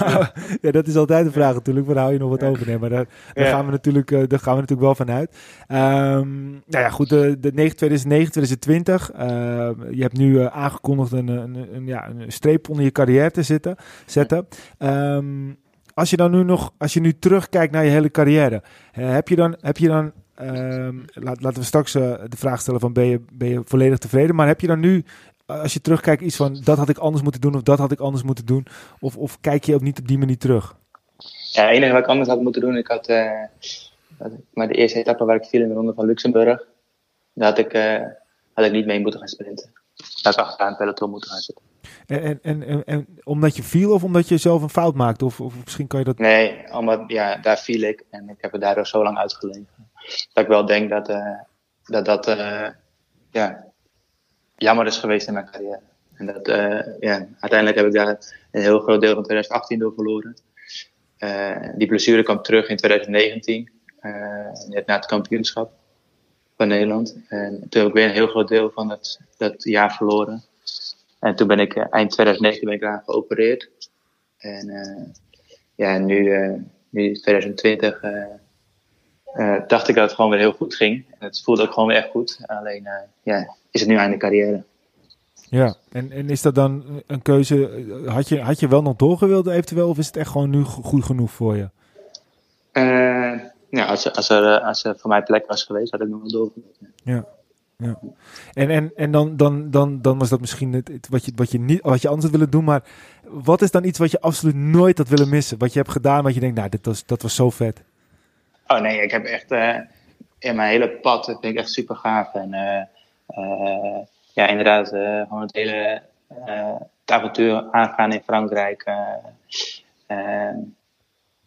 ja, dat is altijd de vraag natuurlijk. Waar hou je nog wat over? Nee, maar daar, daar, Ja. gaan we natuurlijk, eh, daar gaan we natuurlijk wel vanuit. Ehm nou ja, goed. De, de 9 2009, 2020. eh, je hebt nu eh, aangekondigd een, een, een, ja, een streep onder je carrière te zitten, zetten. Ehm, als je dan nu nog, als je nu terugkijkt naar je hele carrière, heb je dan, heb je dan ehm, laat, laten we straks de vraag stellen van ben je, ben je volledig tevreden? Maar heb je dan nu, als je terugkijkt, iets van dat had ik anders moeten doen of dat had ik anders moeten doen? Of, of kijk je ook niet op die manier terug? Ja, het enige wat ik anders had moeten doen, ik had, eh, dat ik- maar de eerste etappe waar ik viel in de ronde van Luxemburg, daar had ik, eh, had ik niet mee moeten gaan sprinten. Daar had ik achteraan het peloton moeten gaan zitten. En, en, en, en, en omdat je viel of omdat je zelf een fout maakt? Of, of misschien kan je dat... Nee, omdat, ja, daar viel ik en ik heb er daardoor zo lang uitgelegen. Dat ik wel denk dat eh, dat, dat eh, ja, jammer is geweest in mijn carrière. En dat, eh, ja, uiteindelijk heb ik daar een heel groot deel van 2018 door verloren. Eh, die blessure kwam terug in 2019, eh, net na het kampioenschap van Nederland. En toen heb ik weer een heel groot deel van het, dat jaar verloren. En toen ben ik eind 2019 ben ik eraan geopereerd. En ja, nu, nu 2020 eh, eh, dacht ik dat het gewoon weer heel goed ging. En het voelde ook gewoon weer echt goed. Alleen eh, ja, is het nu einde carrière. Ja, en, en is dat dan een keuze? Had je, had je wel nog doorgewild eventueel? Of is het echt gewoon nu go- goed genoeg voor je? Eh, ja, als, er- als, er, eh, als er voor mij plek was geweest, had ik nog wel doorgegaan. Ja. ja. En, en, en dan, dan, dan, dan was dat misschien het, het wat, je, wat, je niet, wat je anders had willen doen. Maar wat is dan iets wat je absoluut nooit had willen missen? Wat je hebt gedaan, wat je denkt, nou, dit was, dat was zo vet. Oh nee, ik heb echt eh, in mijn hele pad vind ik echt super gaaf. En eh, eh, ja, inderdaad, gewoon het hele het avontuur aangaan in Frankrijk.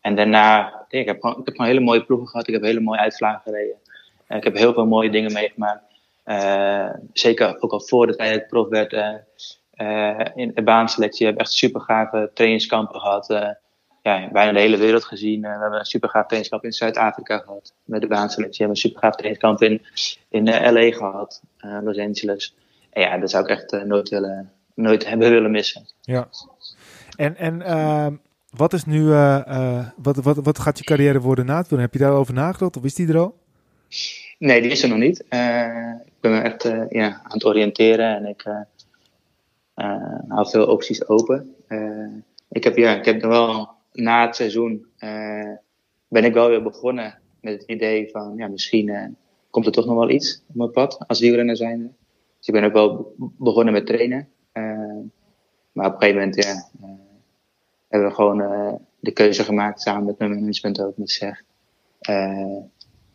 en daarna, ik heb, gewoon, ik heb gewoon hele mooie ploegen gehad. Ik heb hele mooie uitslagen gereden. En ik heb heel veel mooie dingen meegemaakt. Zeker ook al voor de tijd dat ik prof werd. in de baanselectie heb ik echt super gave trainingskampen gehad. Ja, bijna de hele wereld gezien. Eh, we hebben een super gaaf trainingskamp in Zuid-Afrika gehad. Met de baanselectie. We hebben een super gaaf trainingskamp in, in eh, LA gehad. eh, Los Angeles. En ja, dat zou ik echt nooit, willen, nooit hebben willen missen. Ja. En, en ehm, wat is nu, wat, wat, wat gaat je carrière worden na het doen? Heb je daarover nagedacht of is die er al? Nee, die is er nog niet. Ik ben me echt ja, aan het oriënteren en ik eh, hou veel opties open. Ik heb, ja, ik heb er wel na het seizoen eh, ben ik wel weer begonnen met het idee van ja, misschien eh, komt er toch nog wel iets op mijn pad als wielrenner zijnde. Dus ik ben ook wel be- begonnen met trainen. Eh, maar op een gegeven moment ja, hebben we gewoon de keuze gemaakt samen met mijn management ook met zeg.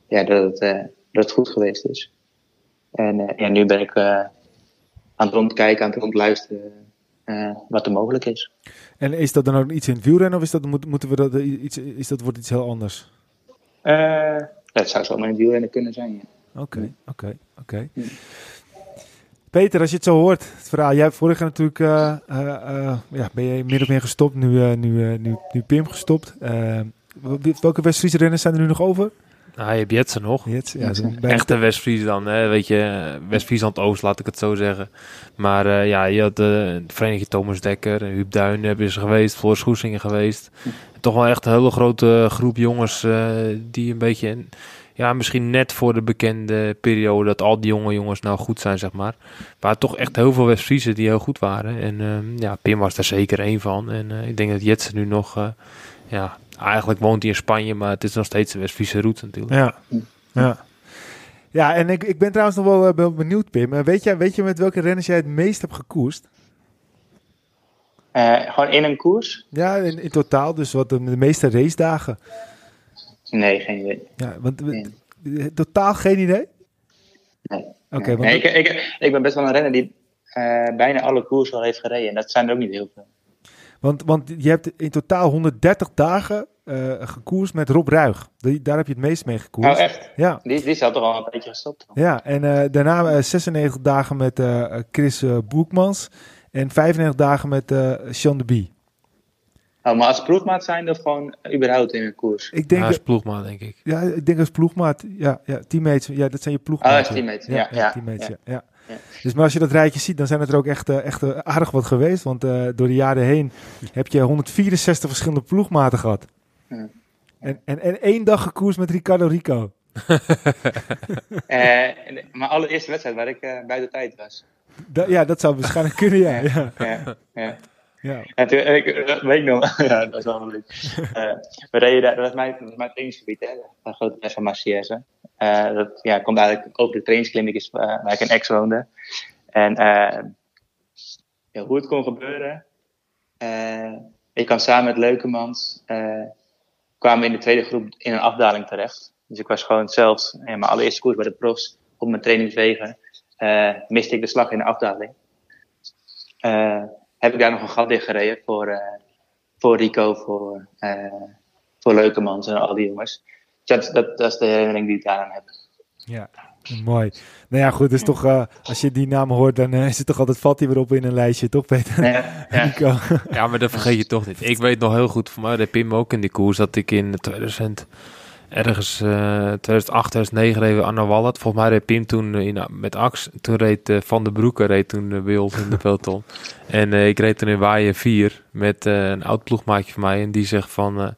ja, dat het, dat goed geweest is. En ja, nu ben ik aan het rondkijken, aan het rondluisteren eh, wat er mogelijk is. En is dat dan ook iets in het wielrennen of is dat, moet, moeten we dat, iets, is dat wordt iets heel anders? Eh dat zou zomaar in het wielrennen kunnen zijn. Oké, oké, oké. Peter, als je het zo hoort, het verhaal. Jij hebt vorig jaar natuurlijk, eh, ja, ben je min of meer gestopt, nu, nu, nu, nu Pim gestopt. Welke West-Friese renners zijn er nu nog over? Nou, je hebt Jetsen nog. Jets, ja, bij- Echte West-Friesland, hè? weet je, West-Friesland-Oost, laat ik het zo zeggen. Maar eh, ja, je had eh, de vereniging Thomas Dekker, eh, Huub Duin hebben ze geweest, Floris Goesingen geweest. Toch wel echt een hele grote groep jongens eh, die een beetje, ja, misschien net voor de bekende periode dat al die jonge jongens nou goed zijn, zeg maar. Maar toch echt heel veel West-Friesen die heel goed waren. En eh, ja, Pim was daar zeker één van. En eh, ik denk dat Jetsen nu nog, eh, ja, eigenlijk woont hij in Spanje, maar het is nog steeds de West-Friese route natuurlijk. Ja, ja. Ja, en ik, ik ben trouwens nog wel, eh, benieuwd, Pim. Eh, weet, jij, weet je met welke renners jij het meest hebt gekoerst? Eh, gewoon in een koers? Ja, in, in totaal. Dus wat de, de meeste racedagen. Nee, geen idee. Ja, want Nee. totaal geen idee? Nee. Oké, Nee. want Nee, ik, ik, ik ben best wel een renner die eh, bijna alle koers al heeft gereden. En dat zijn er ook niet heel veel. Want, want je hebt in totaal 130 dagen eh gekoerst met Rob Ruig. Die, daar heb je het meest mee gekoerst. Oh, echt? Ja, Die, die zat toch al een beetje gestopt. ja, en eh, daarna eh, 96 dagen met eh, Chris eh, Boekmans. En 95 dagen met eh Sean de Bie. Oh, maar als ploegmaat zijn of gewoon überhaupt in een koers? Ik denk, Ja, dat- is ploegmaat, denk ik. ja, ik denk als ploegmaat. Ja, ja, teammates. Ja, dat zijn je Oh, ploegmaten. als teammates. Ja, ja, teammates, ja. ja. ja. Ja. Dus maar als je dat rijtje ziet, dan zijn het er ook echt, eh, echt eh, aardig wat geweest. Want eh, door de jaren heen heb je 164 verschillende ploegmaten gehad. En, en, en één dag gekoerst met Ricardo Rico. En- mijn allereerste wedstrijd waar ik eh buiten tijd was. Da- ja, dat zou waarschijnlijk kunnen, ja. ja, Ja, ja. Ja. En ik dat weet ik nog, ja, dat is wel leuk. Eh, we reden daar, dat was mijn, mijn trainingsgebied, hè, een grote les van Maciesse. Eh dat ja, komt eigenlijk over de trainingskliniek uh, waar ik in ex woonde. En eh, ja, hoe het kon gebeuren. eh, ik kan samen met Leukemans, eh, kwamen we in de tweede groep in een afdaling terecht. Dus ik was gewoon zelfs in mijn allereerste koers bij de profs op mijn trainingswegen. eh, miste ik de slag in de afdaling. Heb ik daar nog een gat in gereden voor, eh, voor Rico, voor, eh voor Leukemans en al die jongens. Dat, dat, dat is de herinnering die ik daaraan heb. Ja, mooi. Nou ja, goed, dus toch, eh, als je die naam hoort, dan eh, is het toch altijd valt hij weer op in een lijstje, toch Peter? Ja, ja. Nico. Ja, maar dat vergeet je toch niet. Ik weet nog heel goed, voor mij reed Pim ook in die koers, dat ik in 2000, ergens eh 2008, 2009 reed we Anna Wallet. Volgens mij reed Pim toen eh, in, met Ax. Toen reed eh, Van der Broeke reed toen eh, bij ons in de peloton. en eh, ik reed toen in Waaien 4 met eh, een oud ploegmaatje van mij. En die zegt van, eh,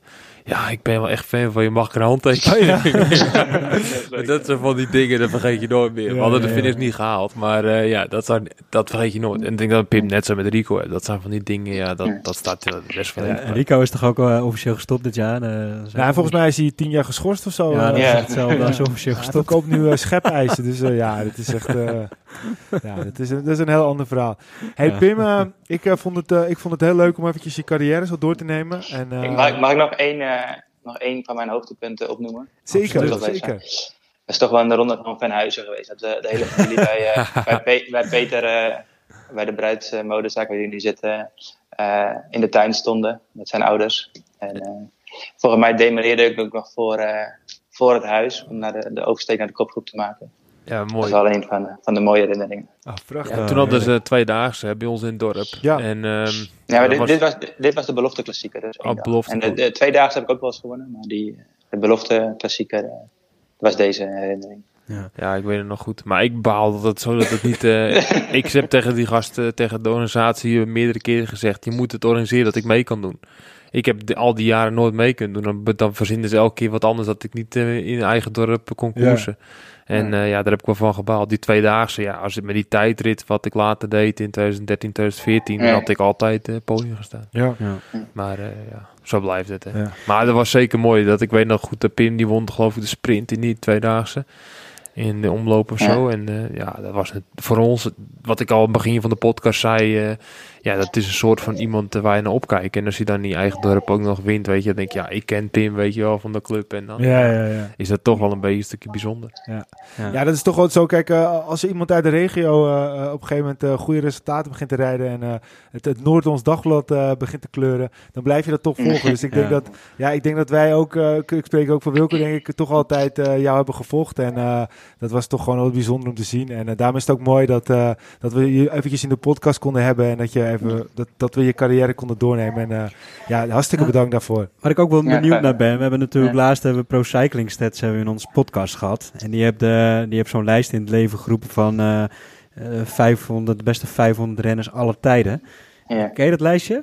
ja, ik ben wel echt fan van je, mag ik een handtekening? Maar dat zijn van die dingen, dat vergeet je nooit meer. Ja, we hadden de ja, finish ja. niet gehaald, maar eh, ja, dat, zijn, dat vergeet je nooit. En ik denk dat Pim net zo met Rico heeft. Dat zijn van die dingen, ja, dat, dat staat eh, best veel in. Ja, Rico is toch ook eh, officieel gestopt dit jaar? eh, Nou, ook- volgens mij is hij tien jaar geschorst of zo. Ja, dat is Ja. hetzelfde als officieel Hij gestopt. verkoopt nu eh, schepijzen, dus eh, ja, dat is echt... ja, dat is, een, dat is een heel ander verhaal. Hey Ja. Pim, eh, ik, eh, vond het, eh, ik vond het heel leuk om eventjes je carrière zo door te nemen. En, eh, Ik- Mag, ik- mag ik nog één, eh, nog één van mijn hoogtepunten opnoemen? zeker, Absoluut. zeker. Dat is toch wel een ronde van Venhuizen geweest. Dat de, de hele familie bij, bij, Pe- bij Peter, eh, bij de bruidsmodezaak waar jullie nu zitten, eh, in de tuin stonden met zijn ouders. En eh, volgens mij demareerde ik ook nog voor, eh, voor het huis om naar de, de oversteek naar de kopgroep te maken. Ja, Dat is mooi. wel een van, de- van de mooie herinneringen. Ah, prachtig. Ja, toen hadden ze tweedaagse hè, bij ons in het dorp. Ja. En, ehm, Ja, dit, was- dit, was, dit was de belofte klassieker. Dus één Oh, dag. belofte. En de, de tweedaagse heb ik ook wel eens gewonnen, maar die, de belofte klassieker eh, was deze herinnering. Ja, ik weet het nog goed. Maar ik baal dat het zo dat het niet... eh, ik heb tegen die gasten, tegen de organisatie meerdere keren gezegd... je moet het organiseren dat ik mee kan doen. Ik heb de- al die jaren nooit mee kunnen doen. Dan, dan verzinnen ze elke keer wat anders... dat ik niet eh, in eigen dorp kon Ja. En ja. ja, daar heb ik wel van gebaald. Die tweedaagse, ja, als het met die tijdrit... wat ik later deed in 2013, 2014... dan Ja. had ik altijd eh podium gestaan. Ja. Ja. Maar eh, ja, zo blijft het. Hè. Ja. Maar dat was zeker mooi. Dat ik weet nog goed, de Pim die won geloof ik de sprint in die tweedaagse. In de omloop of Ja. zo. En eh, ja, dat was het voor ons, wat ik al aan het begin van de podcast zei. eh, ja, dat is een soort van iemand waar je naar opkijkt. En als je dan in je eigen dorp ook nog wint, weet je, dan denk je, ja, ik ken Pim, weet je wel, van de club. En dan Ja, ja, ja. is dat toch wel een beetje een stukje bijzonder. Ja, dat is toch wel zo. Kijk, eh, als er iemand uit de regio op een gegeven moment eh, goede resultaten begint te rijden en eh, het, het Noord-ons dagblad eh, begint te kleuren, dan blijf je dat toch volgen. Dus ik denk, Ja. dat, ja, ik denk dat wij ook, eh, ik spreek ook voor Wilco, denk ik, toch altijd eh, jou hebben gevolgd. En eh, dat was toch gewoon heel bijzonder om te zien. En eh, daarom is het ook mooi dat, eh, dat we je eventjes in de podcast konden hebben en dat, je even, dat, dat we je carrière konden doornemen. En eh, ja, hartstikke bedankt daarvoor. Waar ik ook wel benieuwd naar ben. We hebben natuurlijk Ja. laatst hebben we Pro Cycling Stats hebben we in onze podcast gehad. En die heeft, de, die heeft zo'n lijst in het leven geroepen van eh, eh, 500, de beste 500 renners aller tijden. Ja. Ken je dat lijstje?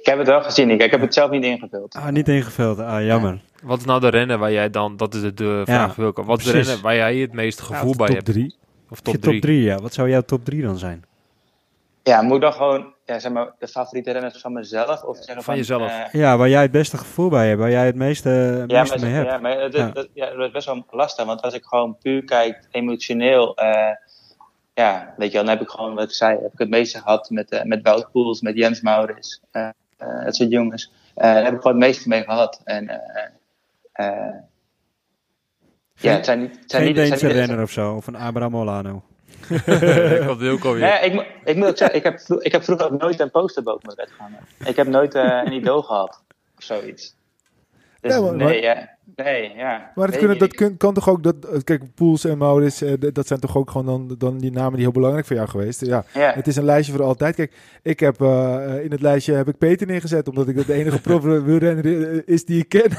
Ik heb het wel gezien, ik, ik heb het zelf niet ingevuld. Ah, niet ingevuld. Ah, jammer. Wat is nou de rennen waar jij dan, dat is de, de vraag Wilco, wat is de rennen waar jij het meeste gevoel Ja, bij top hebt? drie. Of Top top 3. 3? ja. Wat zou jouw top 3 dan zijn? Ja, moet ik dan gewoon ja, zeg maar, de favoriete renners van mezelf? Of zeggen Van jezelf. eh, Ja, waar jij het beste gevoel bij hebt. Waar jij het meeste, Ja, meeste maar, mee hebt. ja, maar dat, Ja. Dat, ja, dat is best wel lastig. Want als ik gewoon puur kijk, emotioneel, eh, ja, weet je wel, dan heb ik gewoon, wat ik zei, heb ik het meeste gehad met, eh met Wout Poels, met Jens Maurits, eh eh, dat soort jongens. Eh, daar heb ik gewoon het meeste mee gehad. En, eh, eh, ja, het zijn niet... Het zijn Geen niet, het Deense zijn niet- renner of zo. Of een Abraham Olano. Ik had Wilco weer. Nee, ik, moet- ik moet ook zeggen, ik heb, vro- ik heb vroeger ook nooit een poster boven mijn bed gehangen. Ik heb nooit eh, een idool gehad, of zoiets. Dus Ja, maar- nee, maar- ja. Nee, ja. Maar het Nee, kunnen, dat kun- kan toch ook, dat, eh, kijk, Poels en Maurits, eh, dat zijn toch ook gewoon dan, dan die namen die heel belangrijk voor jou geweest. Ja, ja. het is een lijstje voor altijd. Kijk, ik heb eh, in het lijstje heb ik Peter neergezet, omdat ik de enige prof wielrenner is die ik ken.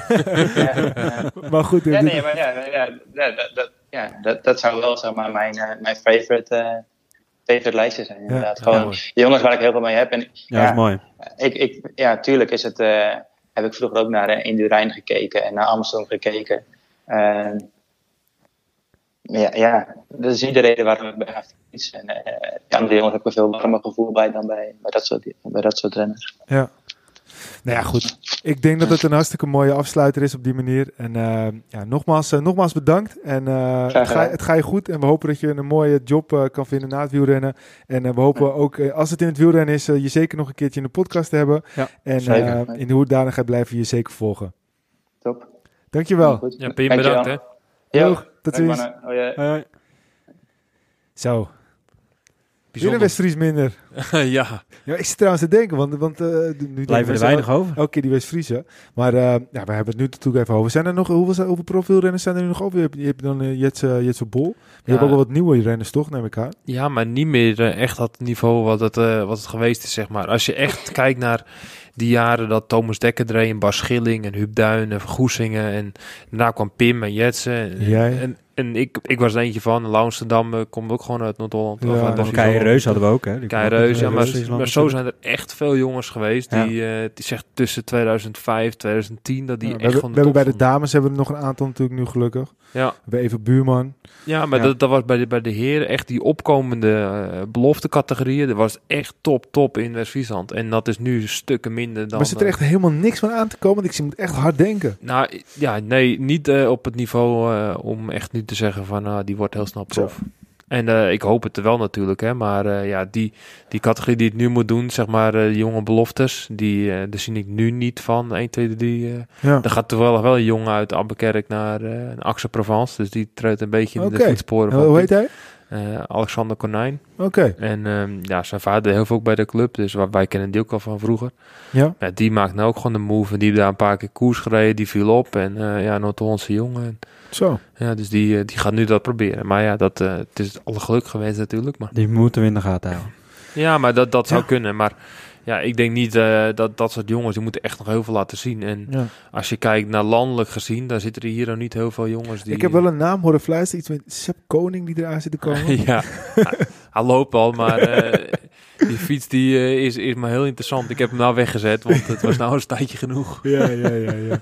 ja, maar goed, Ja, nee, maar ja, ja, ja, dat, dat, ja dat, dat zou wel zeg maar, mijn, mijn favorite, favorite lijstje zijn. Inderdaad. Ja, Gewoon jongens waar ik heel veel mee heb. En, Ja, ja, dat is mooi. Ik, ik, ja, tuurlijk is het, eh, heb ik vroeger ook naar Indurain gekeken en naar Amsterdam gekeken. Eh, ja, ja, dat is niet de reden waarom ik bij ga fietsen. En eh, die andere jongens heb ik een veel warmer gevoel bij dan bij, bij, dat, soort, bij dat soort renners. ja. Nou ja, goed. Ik denk dat het een hartstikke mooie afsluiter is op die manier. En eh, ja, nogmaals, eh, nogmaals bedankt. En eh, het, ga, het ga je goed. En we hopen dat je een mooie job eh, kan vinden na het wielrennen. En we hopen ook, als het in het wielrennen is, je zeker nog een keertje in de podcast te hebben. Ja, en eh, in de hoedanigheid blijven we je zeker volgen. Top. Dankjewel. Ja, Pim, Dankjewel. bedankt hè. Doeg, tot ziens. hoi. Zo, weer een. West-Fries minder. ja, Ja, ik zit trouwens te denken, want, want eh, nu Blijven er weinig over. Elke keer die West-Friese. Maar eh, ja, we hebben het nu natuurlijk even over. Zijn er nog, hoeveel, hoeveel profielrenners zijn er nu nog over? Je hebt, je hebt dan uh, Jetse, Jetse Bol. Maar Je Ja. hebt ook wel wat nieuwe renners, toch? Neem ik aan. ja, maar niet meer echt dat niveau wat het, eh, wat het geweest is, zeg maar. Als je echt kijkt naar die jaren dat Thomas Dekker dreef en Bas Schilling en Huub Duin en Goesingen en daarna kwam Pim en Jetsen. En, Jij? en, en ik, ik was er eentje van. Lauwsterdam eh, komt ook gewoon uit Noord-Holland. Ja. Kei Reus hadden we ook, hè? Die Kei Reus, ja, maar, maar zo zijn er echt veel jongens geweest Ja. die, eh die zegt tussen 2005, 2010, dat die Ja, we echt van we de hebben bij de dames hebben we er nog een aantal natuurlijk nu gelukkig. Ja, We hebben even Buurman. ja maar Ja. Dat, dat was bij de, bij de heren echt die opkomende eh beloftecategorieën. Dat was echt top, top in West-Friesland. En dat is nu stukken minder dan... maar zit er echt helemaal niks van aan te komen? Want ik zie moet echt hard denken. Nou, ja, nee, niet eh, op het niveau eh, om echt nu te zeggen van ah, die wordt heel snel prof. En eh, ik hoop het er wel natuurlijk, hè. Maar eh, ja, die, die categorie die het nu moet doen, zeg maar, eh, jonge beloftes, die, daar zie ik nu niet van. 1, 2, 3. eh Ja. er gaat toevallig wel een jongen uit Abbekerk naar eh Axe Provence. Dus die treedt een beetje in de voetsporen hoe heet hij? Eh, Alexander Konijn. Oké. En ehm, ja, zijn vader deed heel veel ook bij de club. Dus waar, wij kennen die ook al van vroeger. Ja. Ja, die maakt nou ook gewoon de move. En die heeft daar een paar keer koers gereden. Die viel op. En eh ja, Noord-Hollandse jongen. En, Zo. ja, dus die, eh, die gaat nu dat proberen. Maar ja, dat, eh, het is alle geluk geweest natuurlijk. Maar, Die moeten we in de gaten houden. ja, maar dat, dat zou Ja. kunnen. Maar ja, ik denk niet eh, dat dat soort jongens, die moeten echt nog heel veel laten zien. En Ja. als je kijkt naar landelijk gezien, dan zitten er hier nog niet heel veel jongens die... Ik heb wel een naam horen fluisteren. Iets met Sepp Koning die eraan zit te komen. ja, hij, hij loopt al, maar eh, die fiets die, eh, is, is maar heel interessant. Ik heb hem nou weggezet, want het was nou een tijdje genoeg. ja, ja, ja, ja.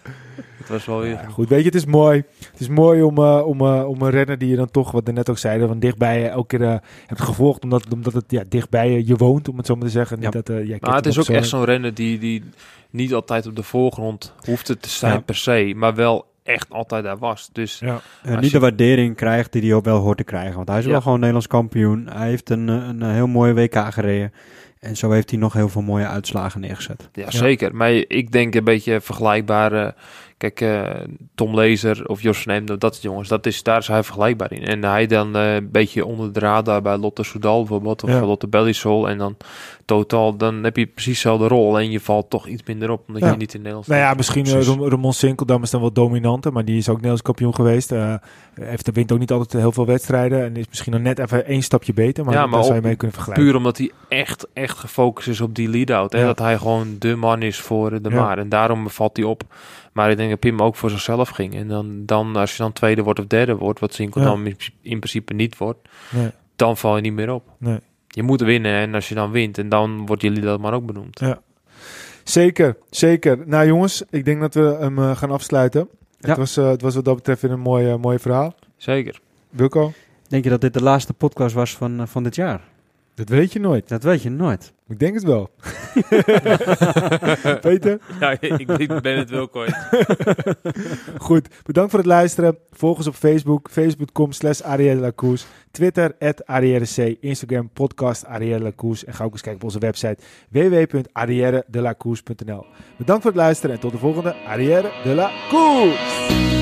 Het was wel weer... Ja, goed, weet je, het is mooi. Het is mooi om, eh, om, eh, om een renner die je dan toch, wat we net ook zeiden, van dichtbij je elke keer eh, hebt gevolgd. Omdat, omdat het ja, dichtbij je, je woont, om het zo maar te zeggen. Niet Ja. dat, eh, jij kent Maar het is ook zo. echt zo'n renner die, die niet altijd op de voorgrond hoeft te zijn Ja. per se, maar wel echt altijd daar was. Dus Ja. Als niet je- de waardering krijgt die hij ook wel hoort te krijgen. Want hij is Ja. wel gewoon Nederlands kampioen. Hij heeft een, een, heel mooie WK gereden. En zo heeft hij nog heel veel mooie uitslagen neergezet. ja, zeker. Maar ik denk een beetje vergelijkbaar. Eh, kijk, eh, Tom Lezer of Jos van Emden, dat jongens, dat is, daar is hij vergelijkbaar in. En hij dan eh, een beetje onder de radar bij Lotte Soudal bijvoorbeeld, of Ja. Lotte Bellisol. En dan totaal, dan heb je precies dezelfde rol. En je valt toch iets minder op, omdat Ja. je niet in Nederland Nou ja, misschien uh, Precies. Ramon Sinkeldam is dan wel dominanter, maar die is ook Nederlands kampioen geweest. Eh heeft de wint ook niet altijd heel veel wedstrijden en is misschien nog net even één stapje beter, maar, Ja, daar zou je mee kunnen vergelijken. Puur omdat hij echt, echt gefocust is op die lead-out. Ja. Dat hij gewoon de man is voor de maar. En daarom valt hij op. Maar ik denk dat Pim ook voor zichzelf ging. En dan, dan als je dan tweede wordt of derde wordt, wat Zinkel Ja. dan in, in principe niet wordt, Nee, dan val je niet meer op. nee. Je moet winnen en als je dan wint, en dan wordt je lead-out man ook benoemd. Zeker, zeker. Nou jongens, ik denk dat we hem eh, gaan afsluiten. Ja. Het, was, eh, het was wat dat betreft weer een mooi, eh, mooi verhaal. Zeker. Wilco, Denk je dat dit de laatste podcast was van, van dit jaar? Dat weet je nooit. Dat weet je nooit. Ik denk het wel. Peter? Ja, ik, ik ben het wel kort. Goed, bedankt voor het luisteren. Volg ons op Facebook, facebook.com slash. Twitter, at C. Instagram, podcast Arielle. En ga ook eens kijken op onze website www.arrièredelacours.nl Bedankt voor het luisteren en tot de volgende Arrière de la Course.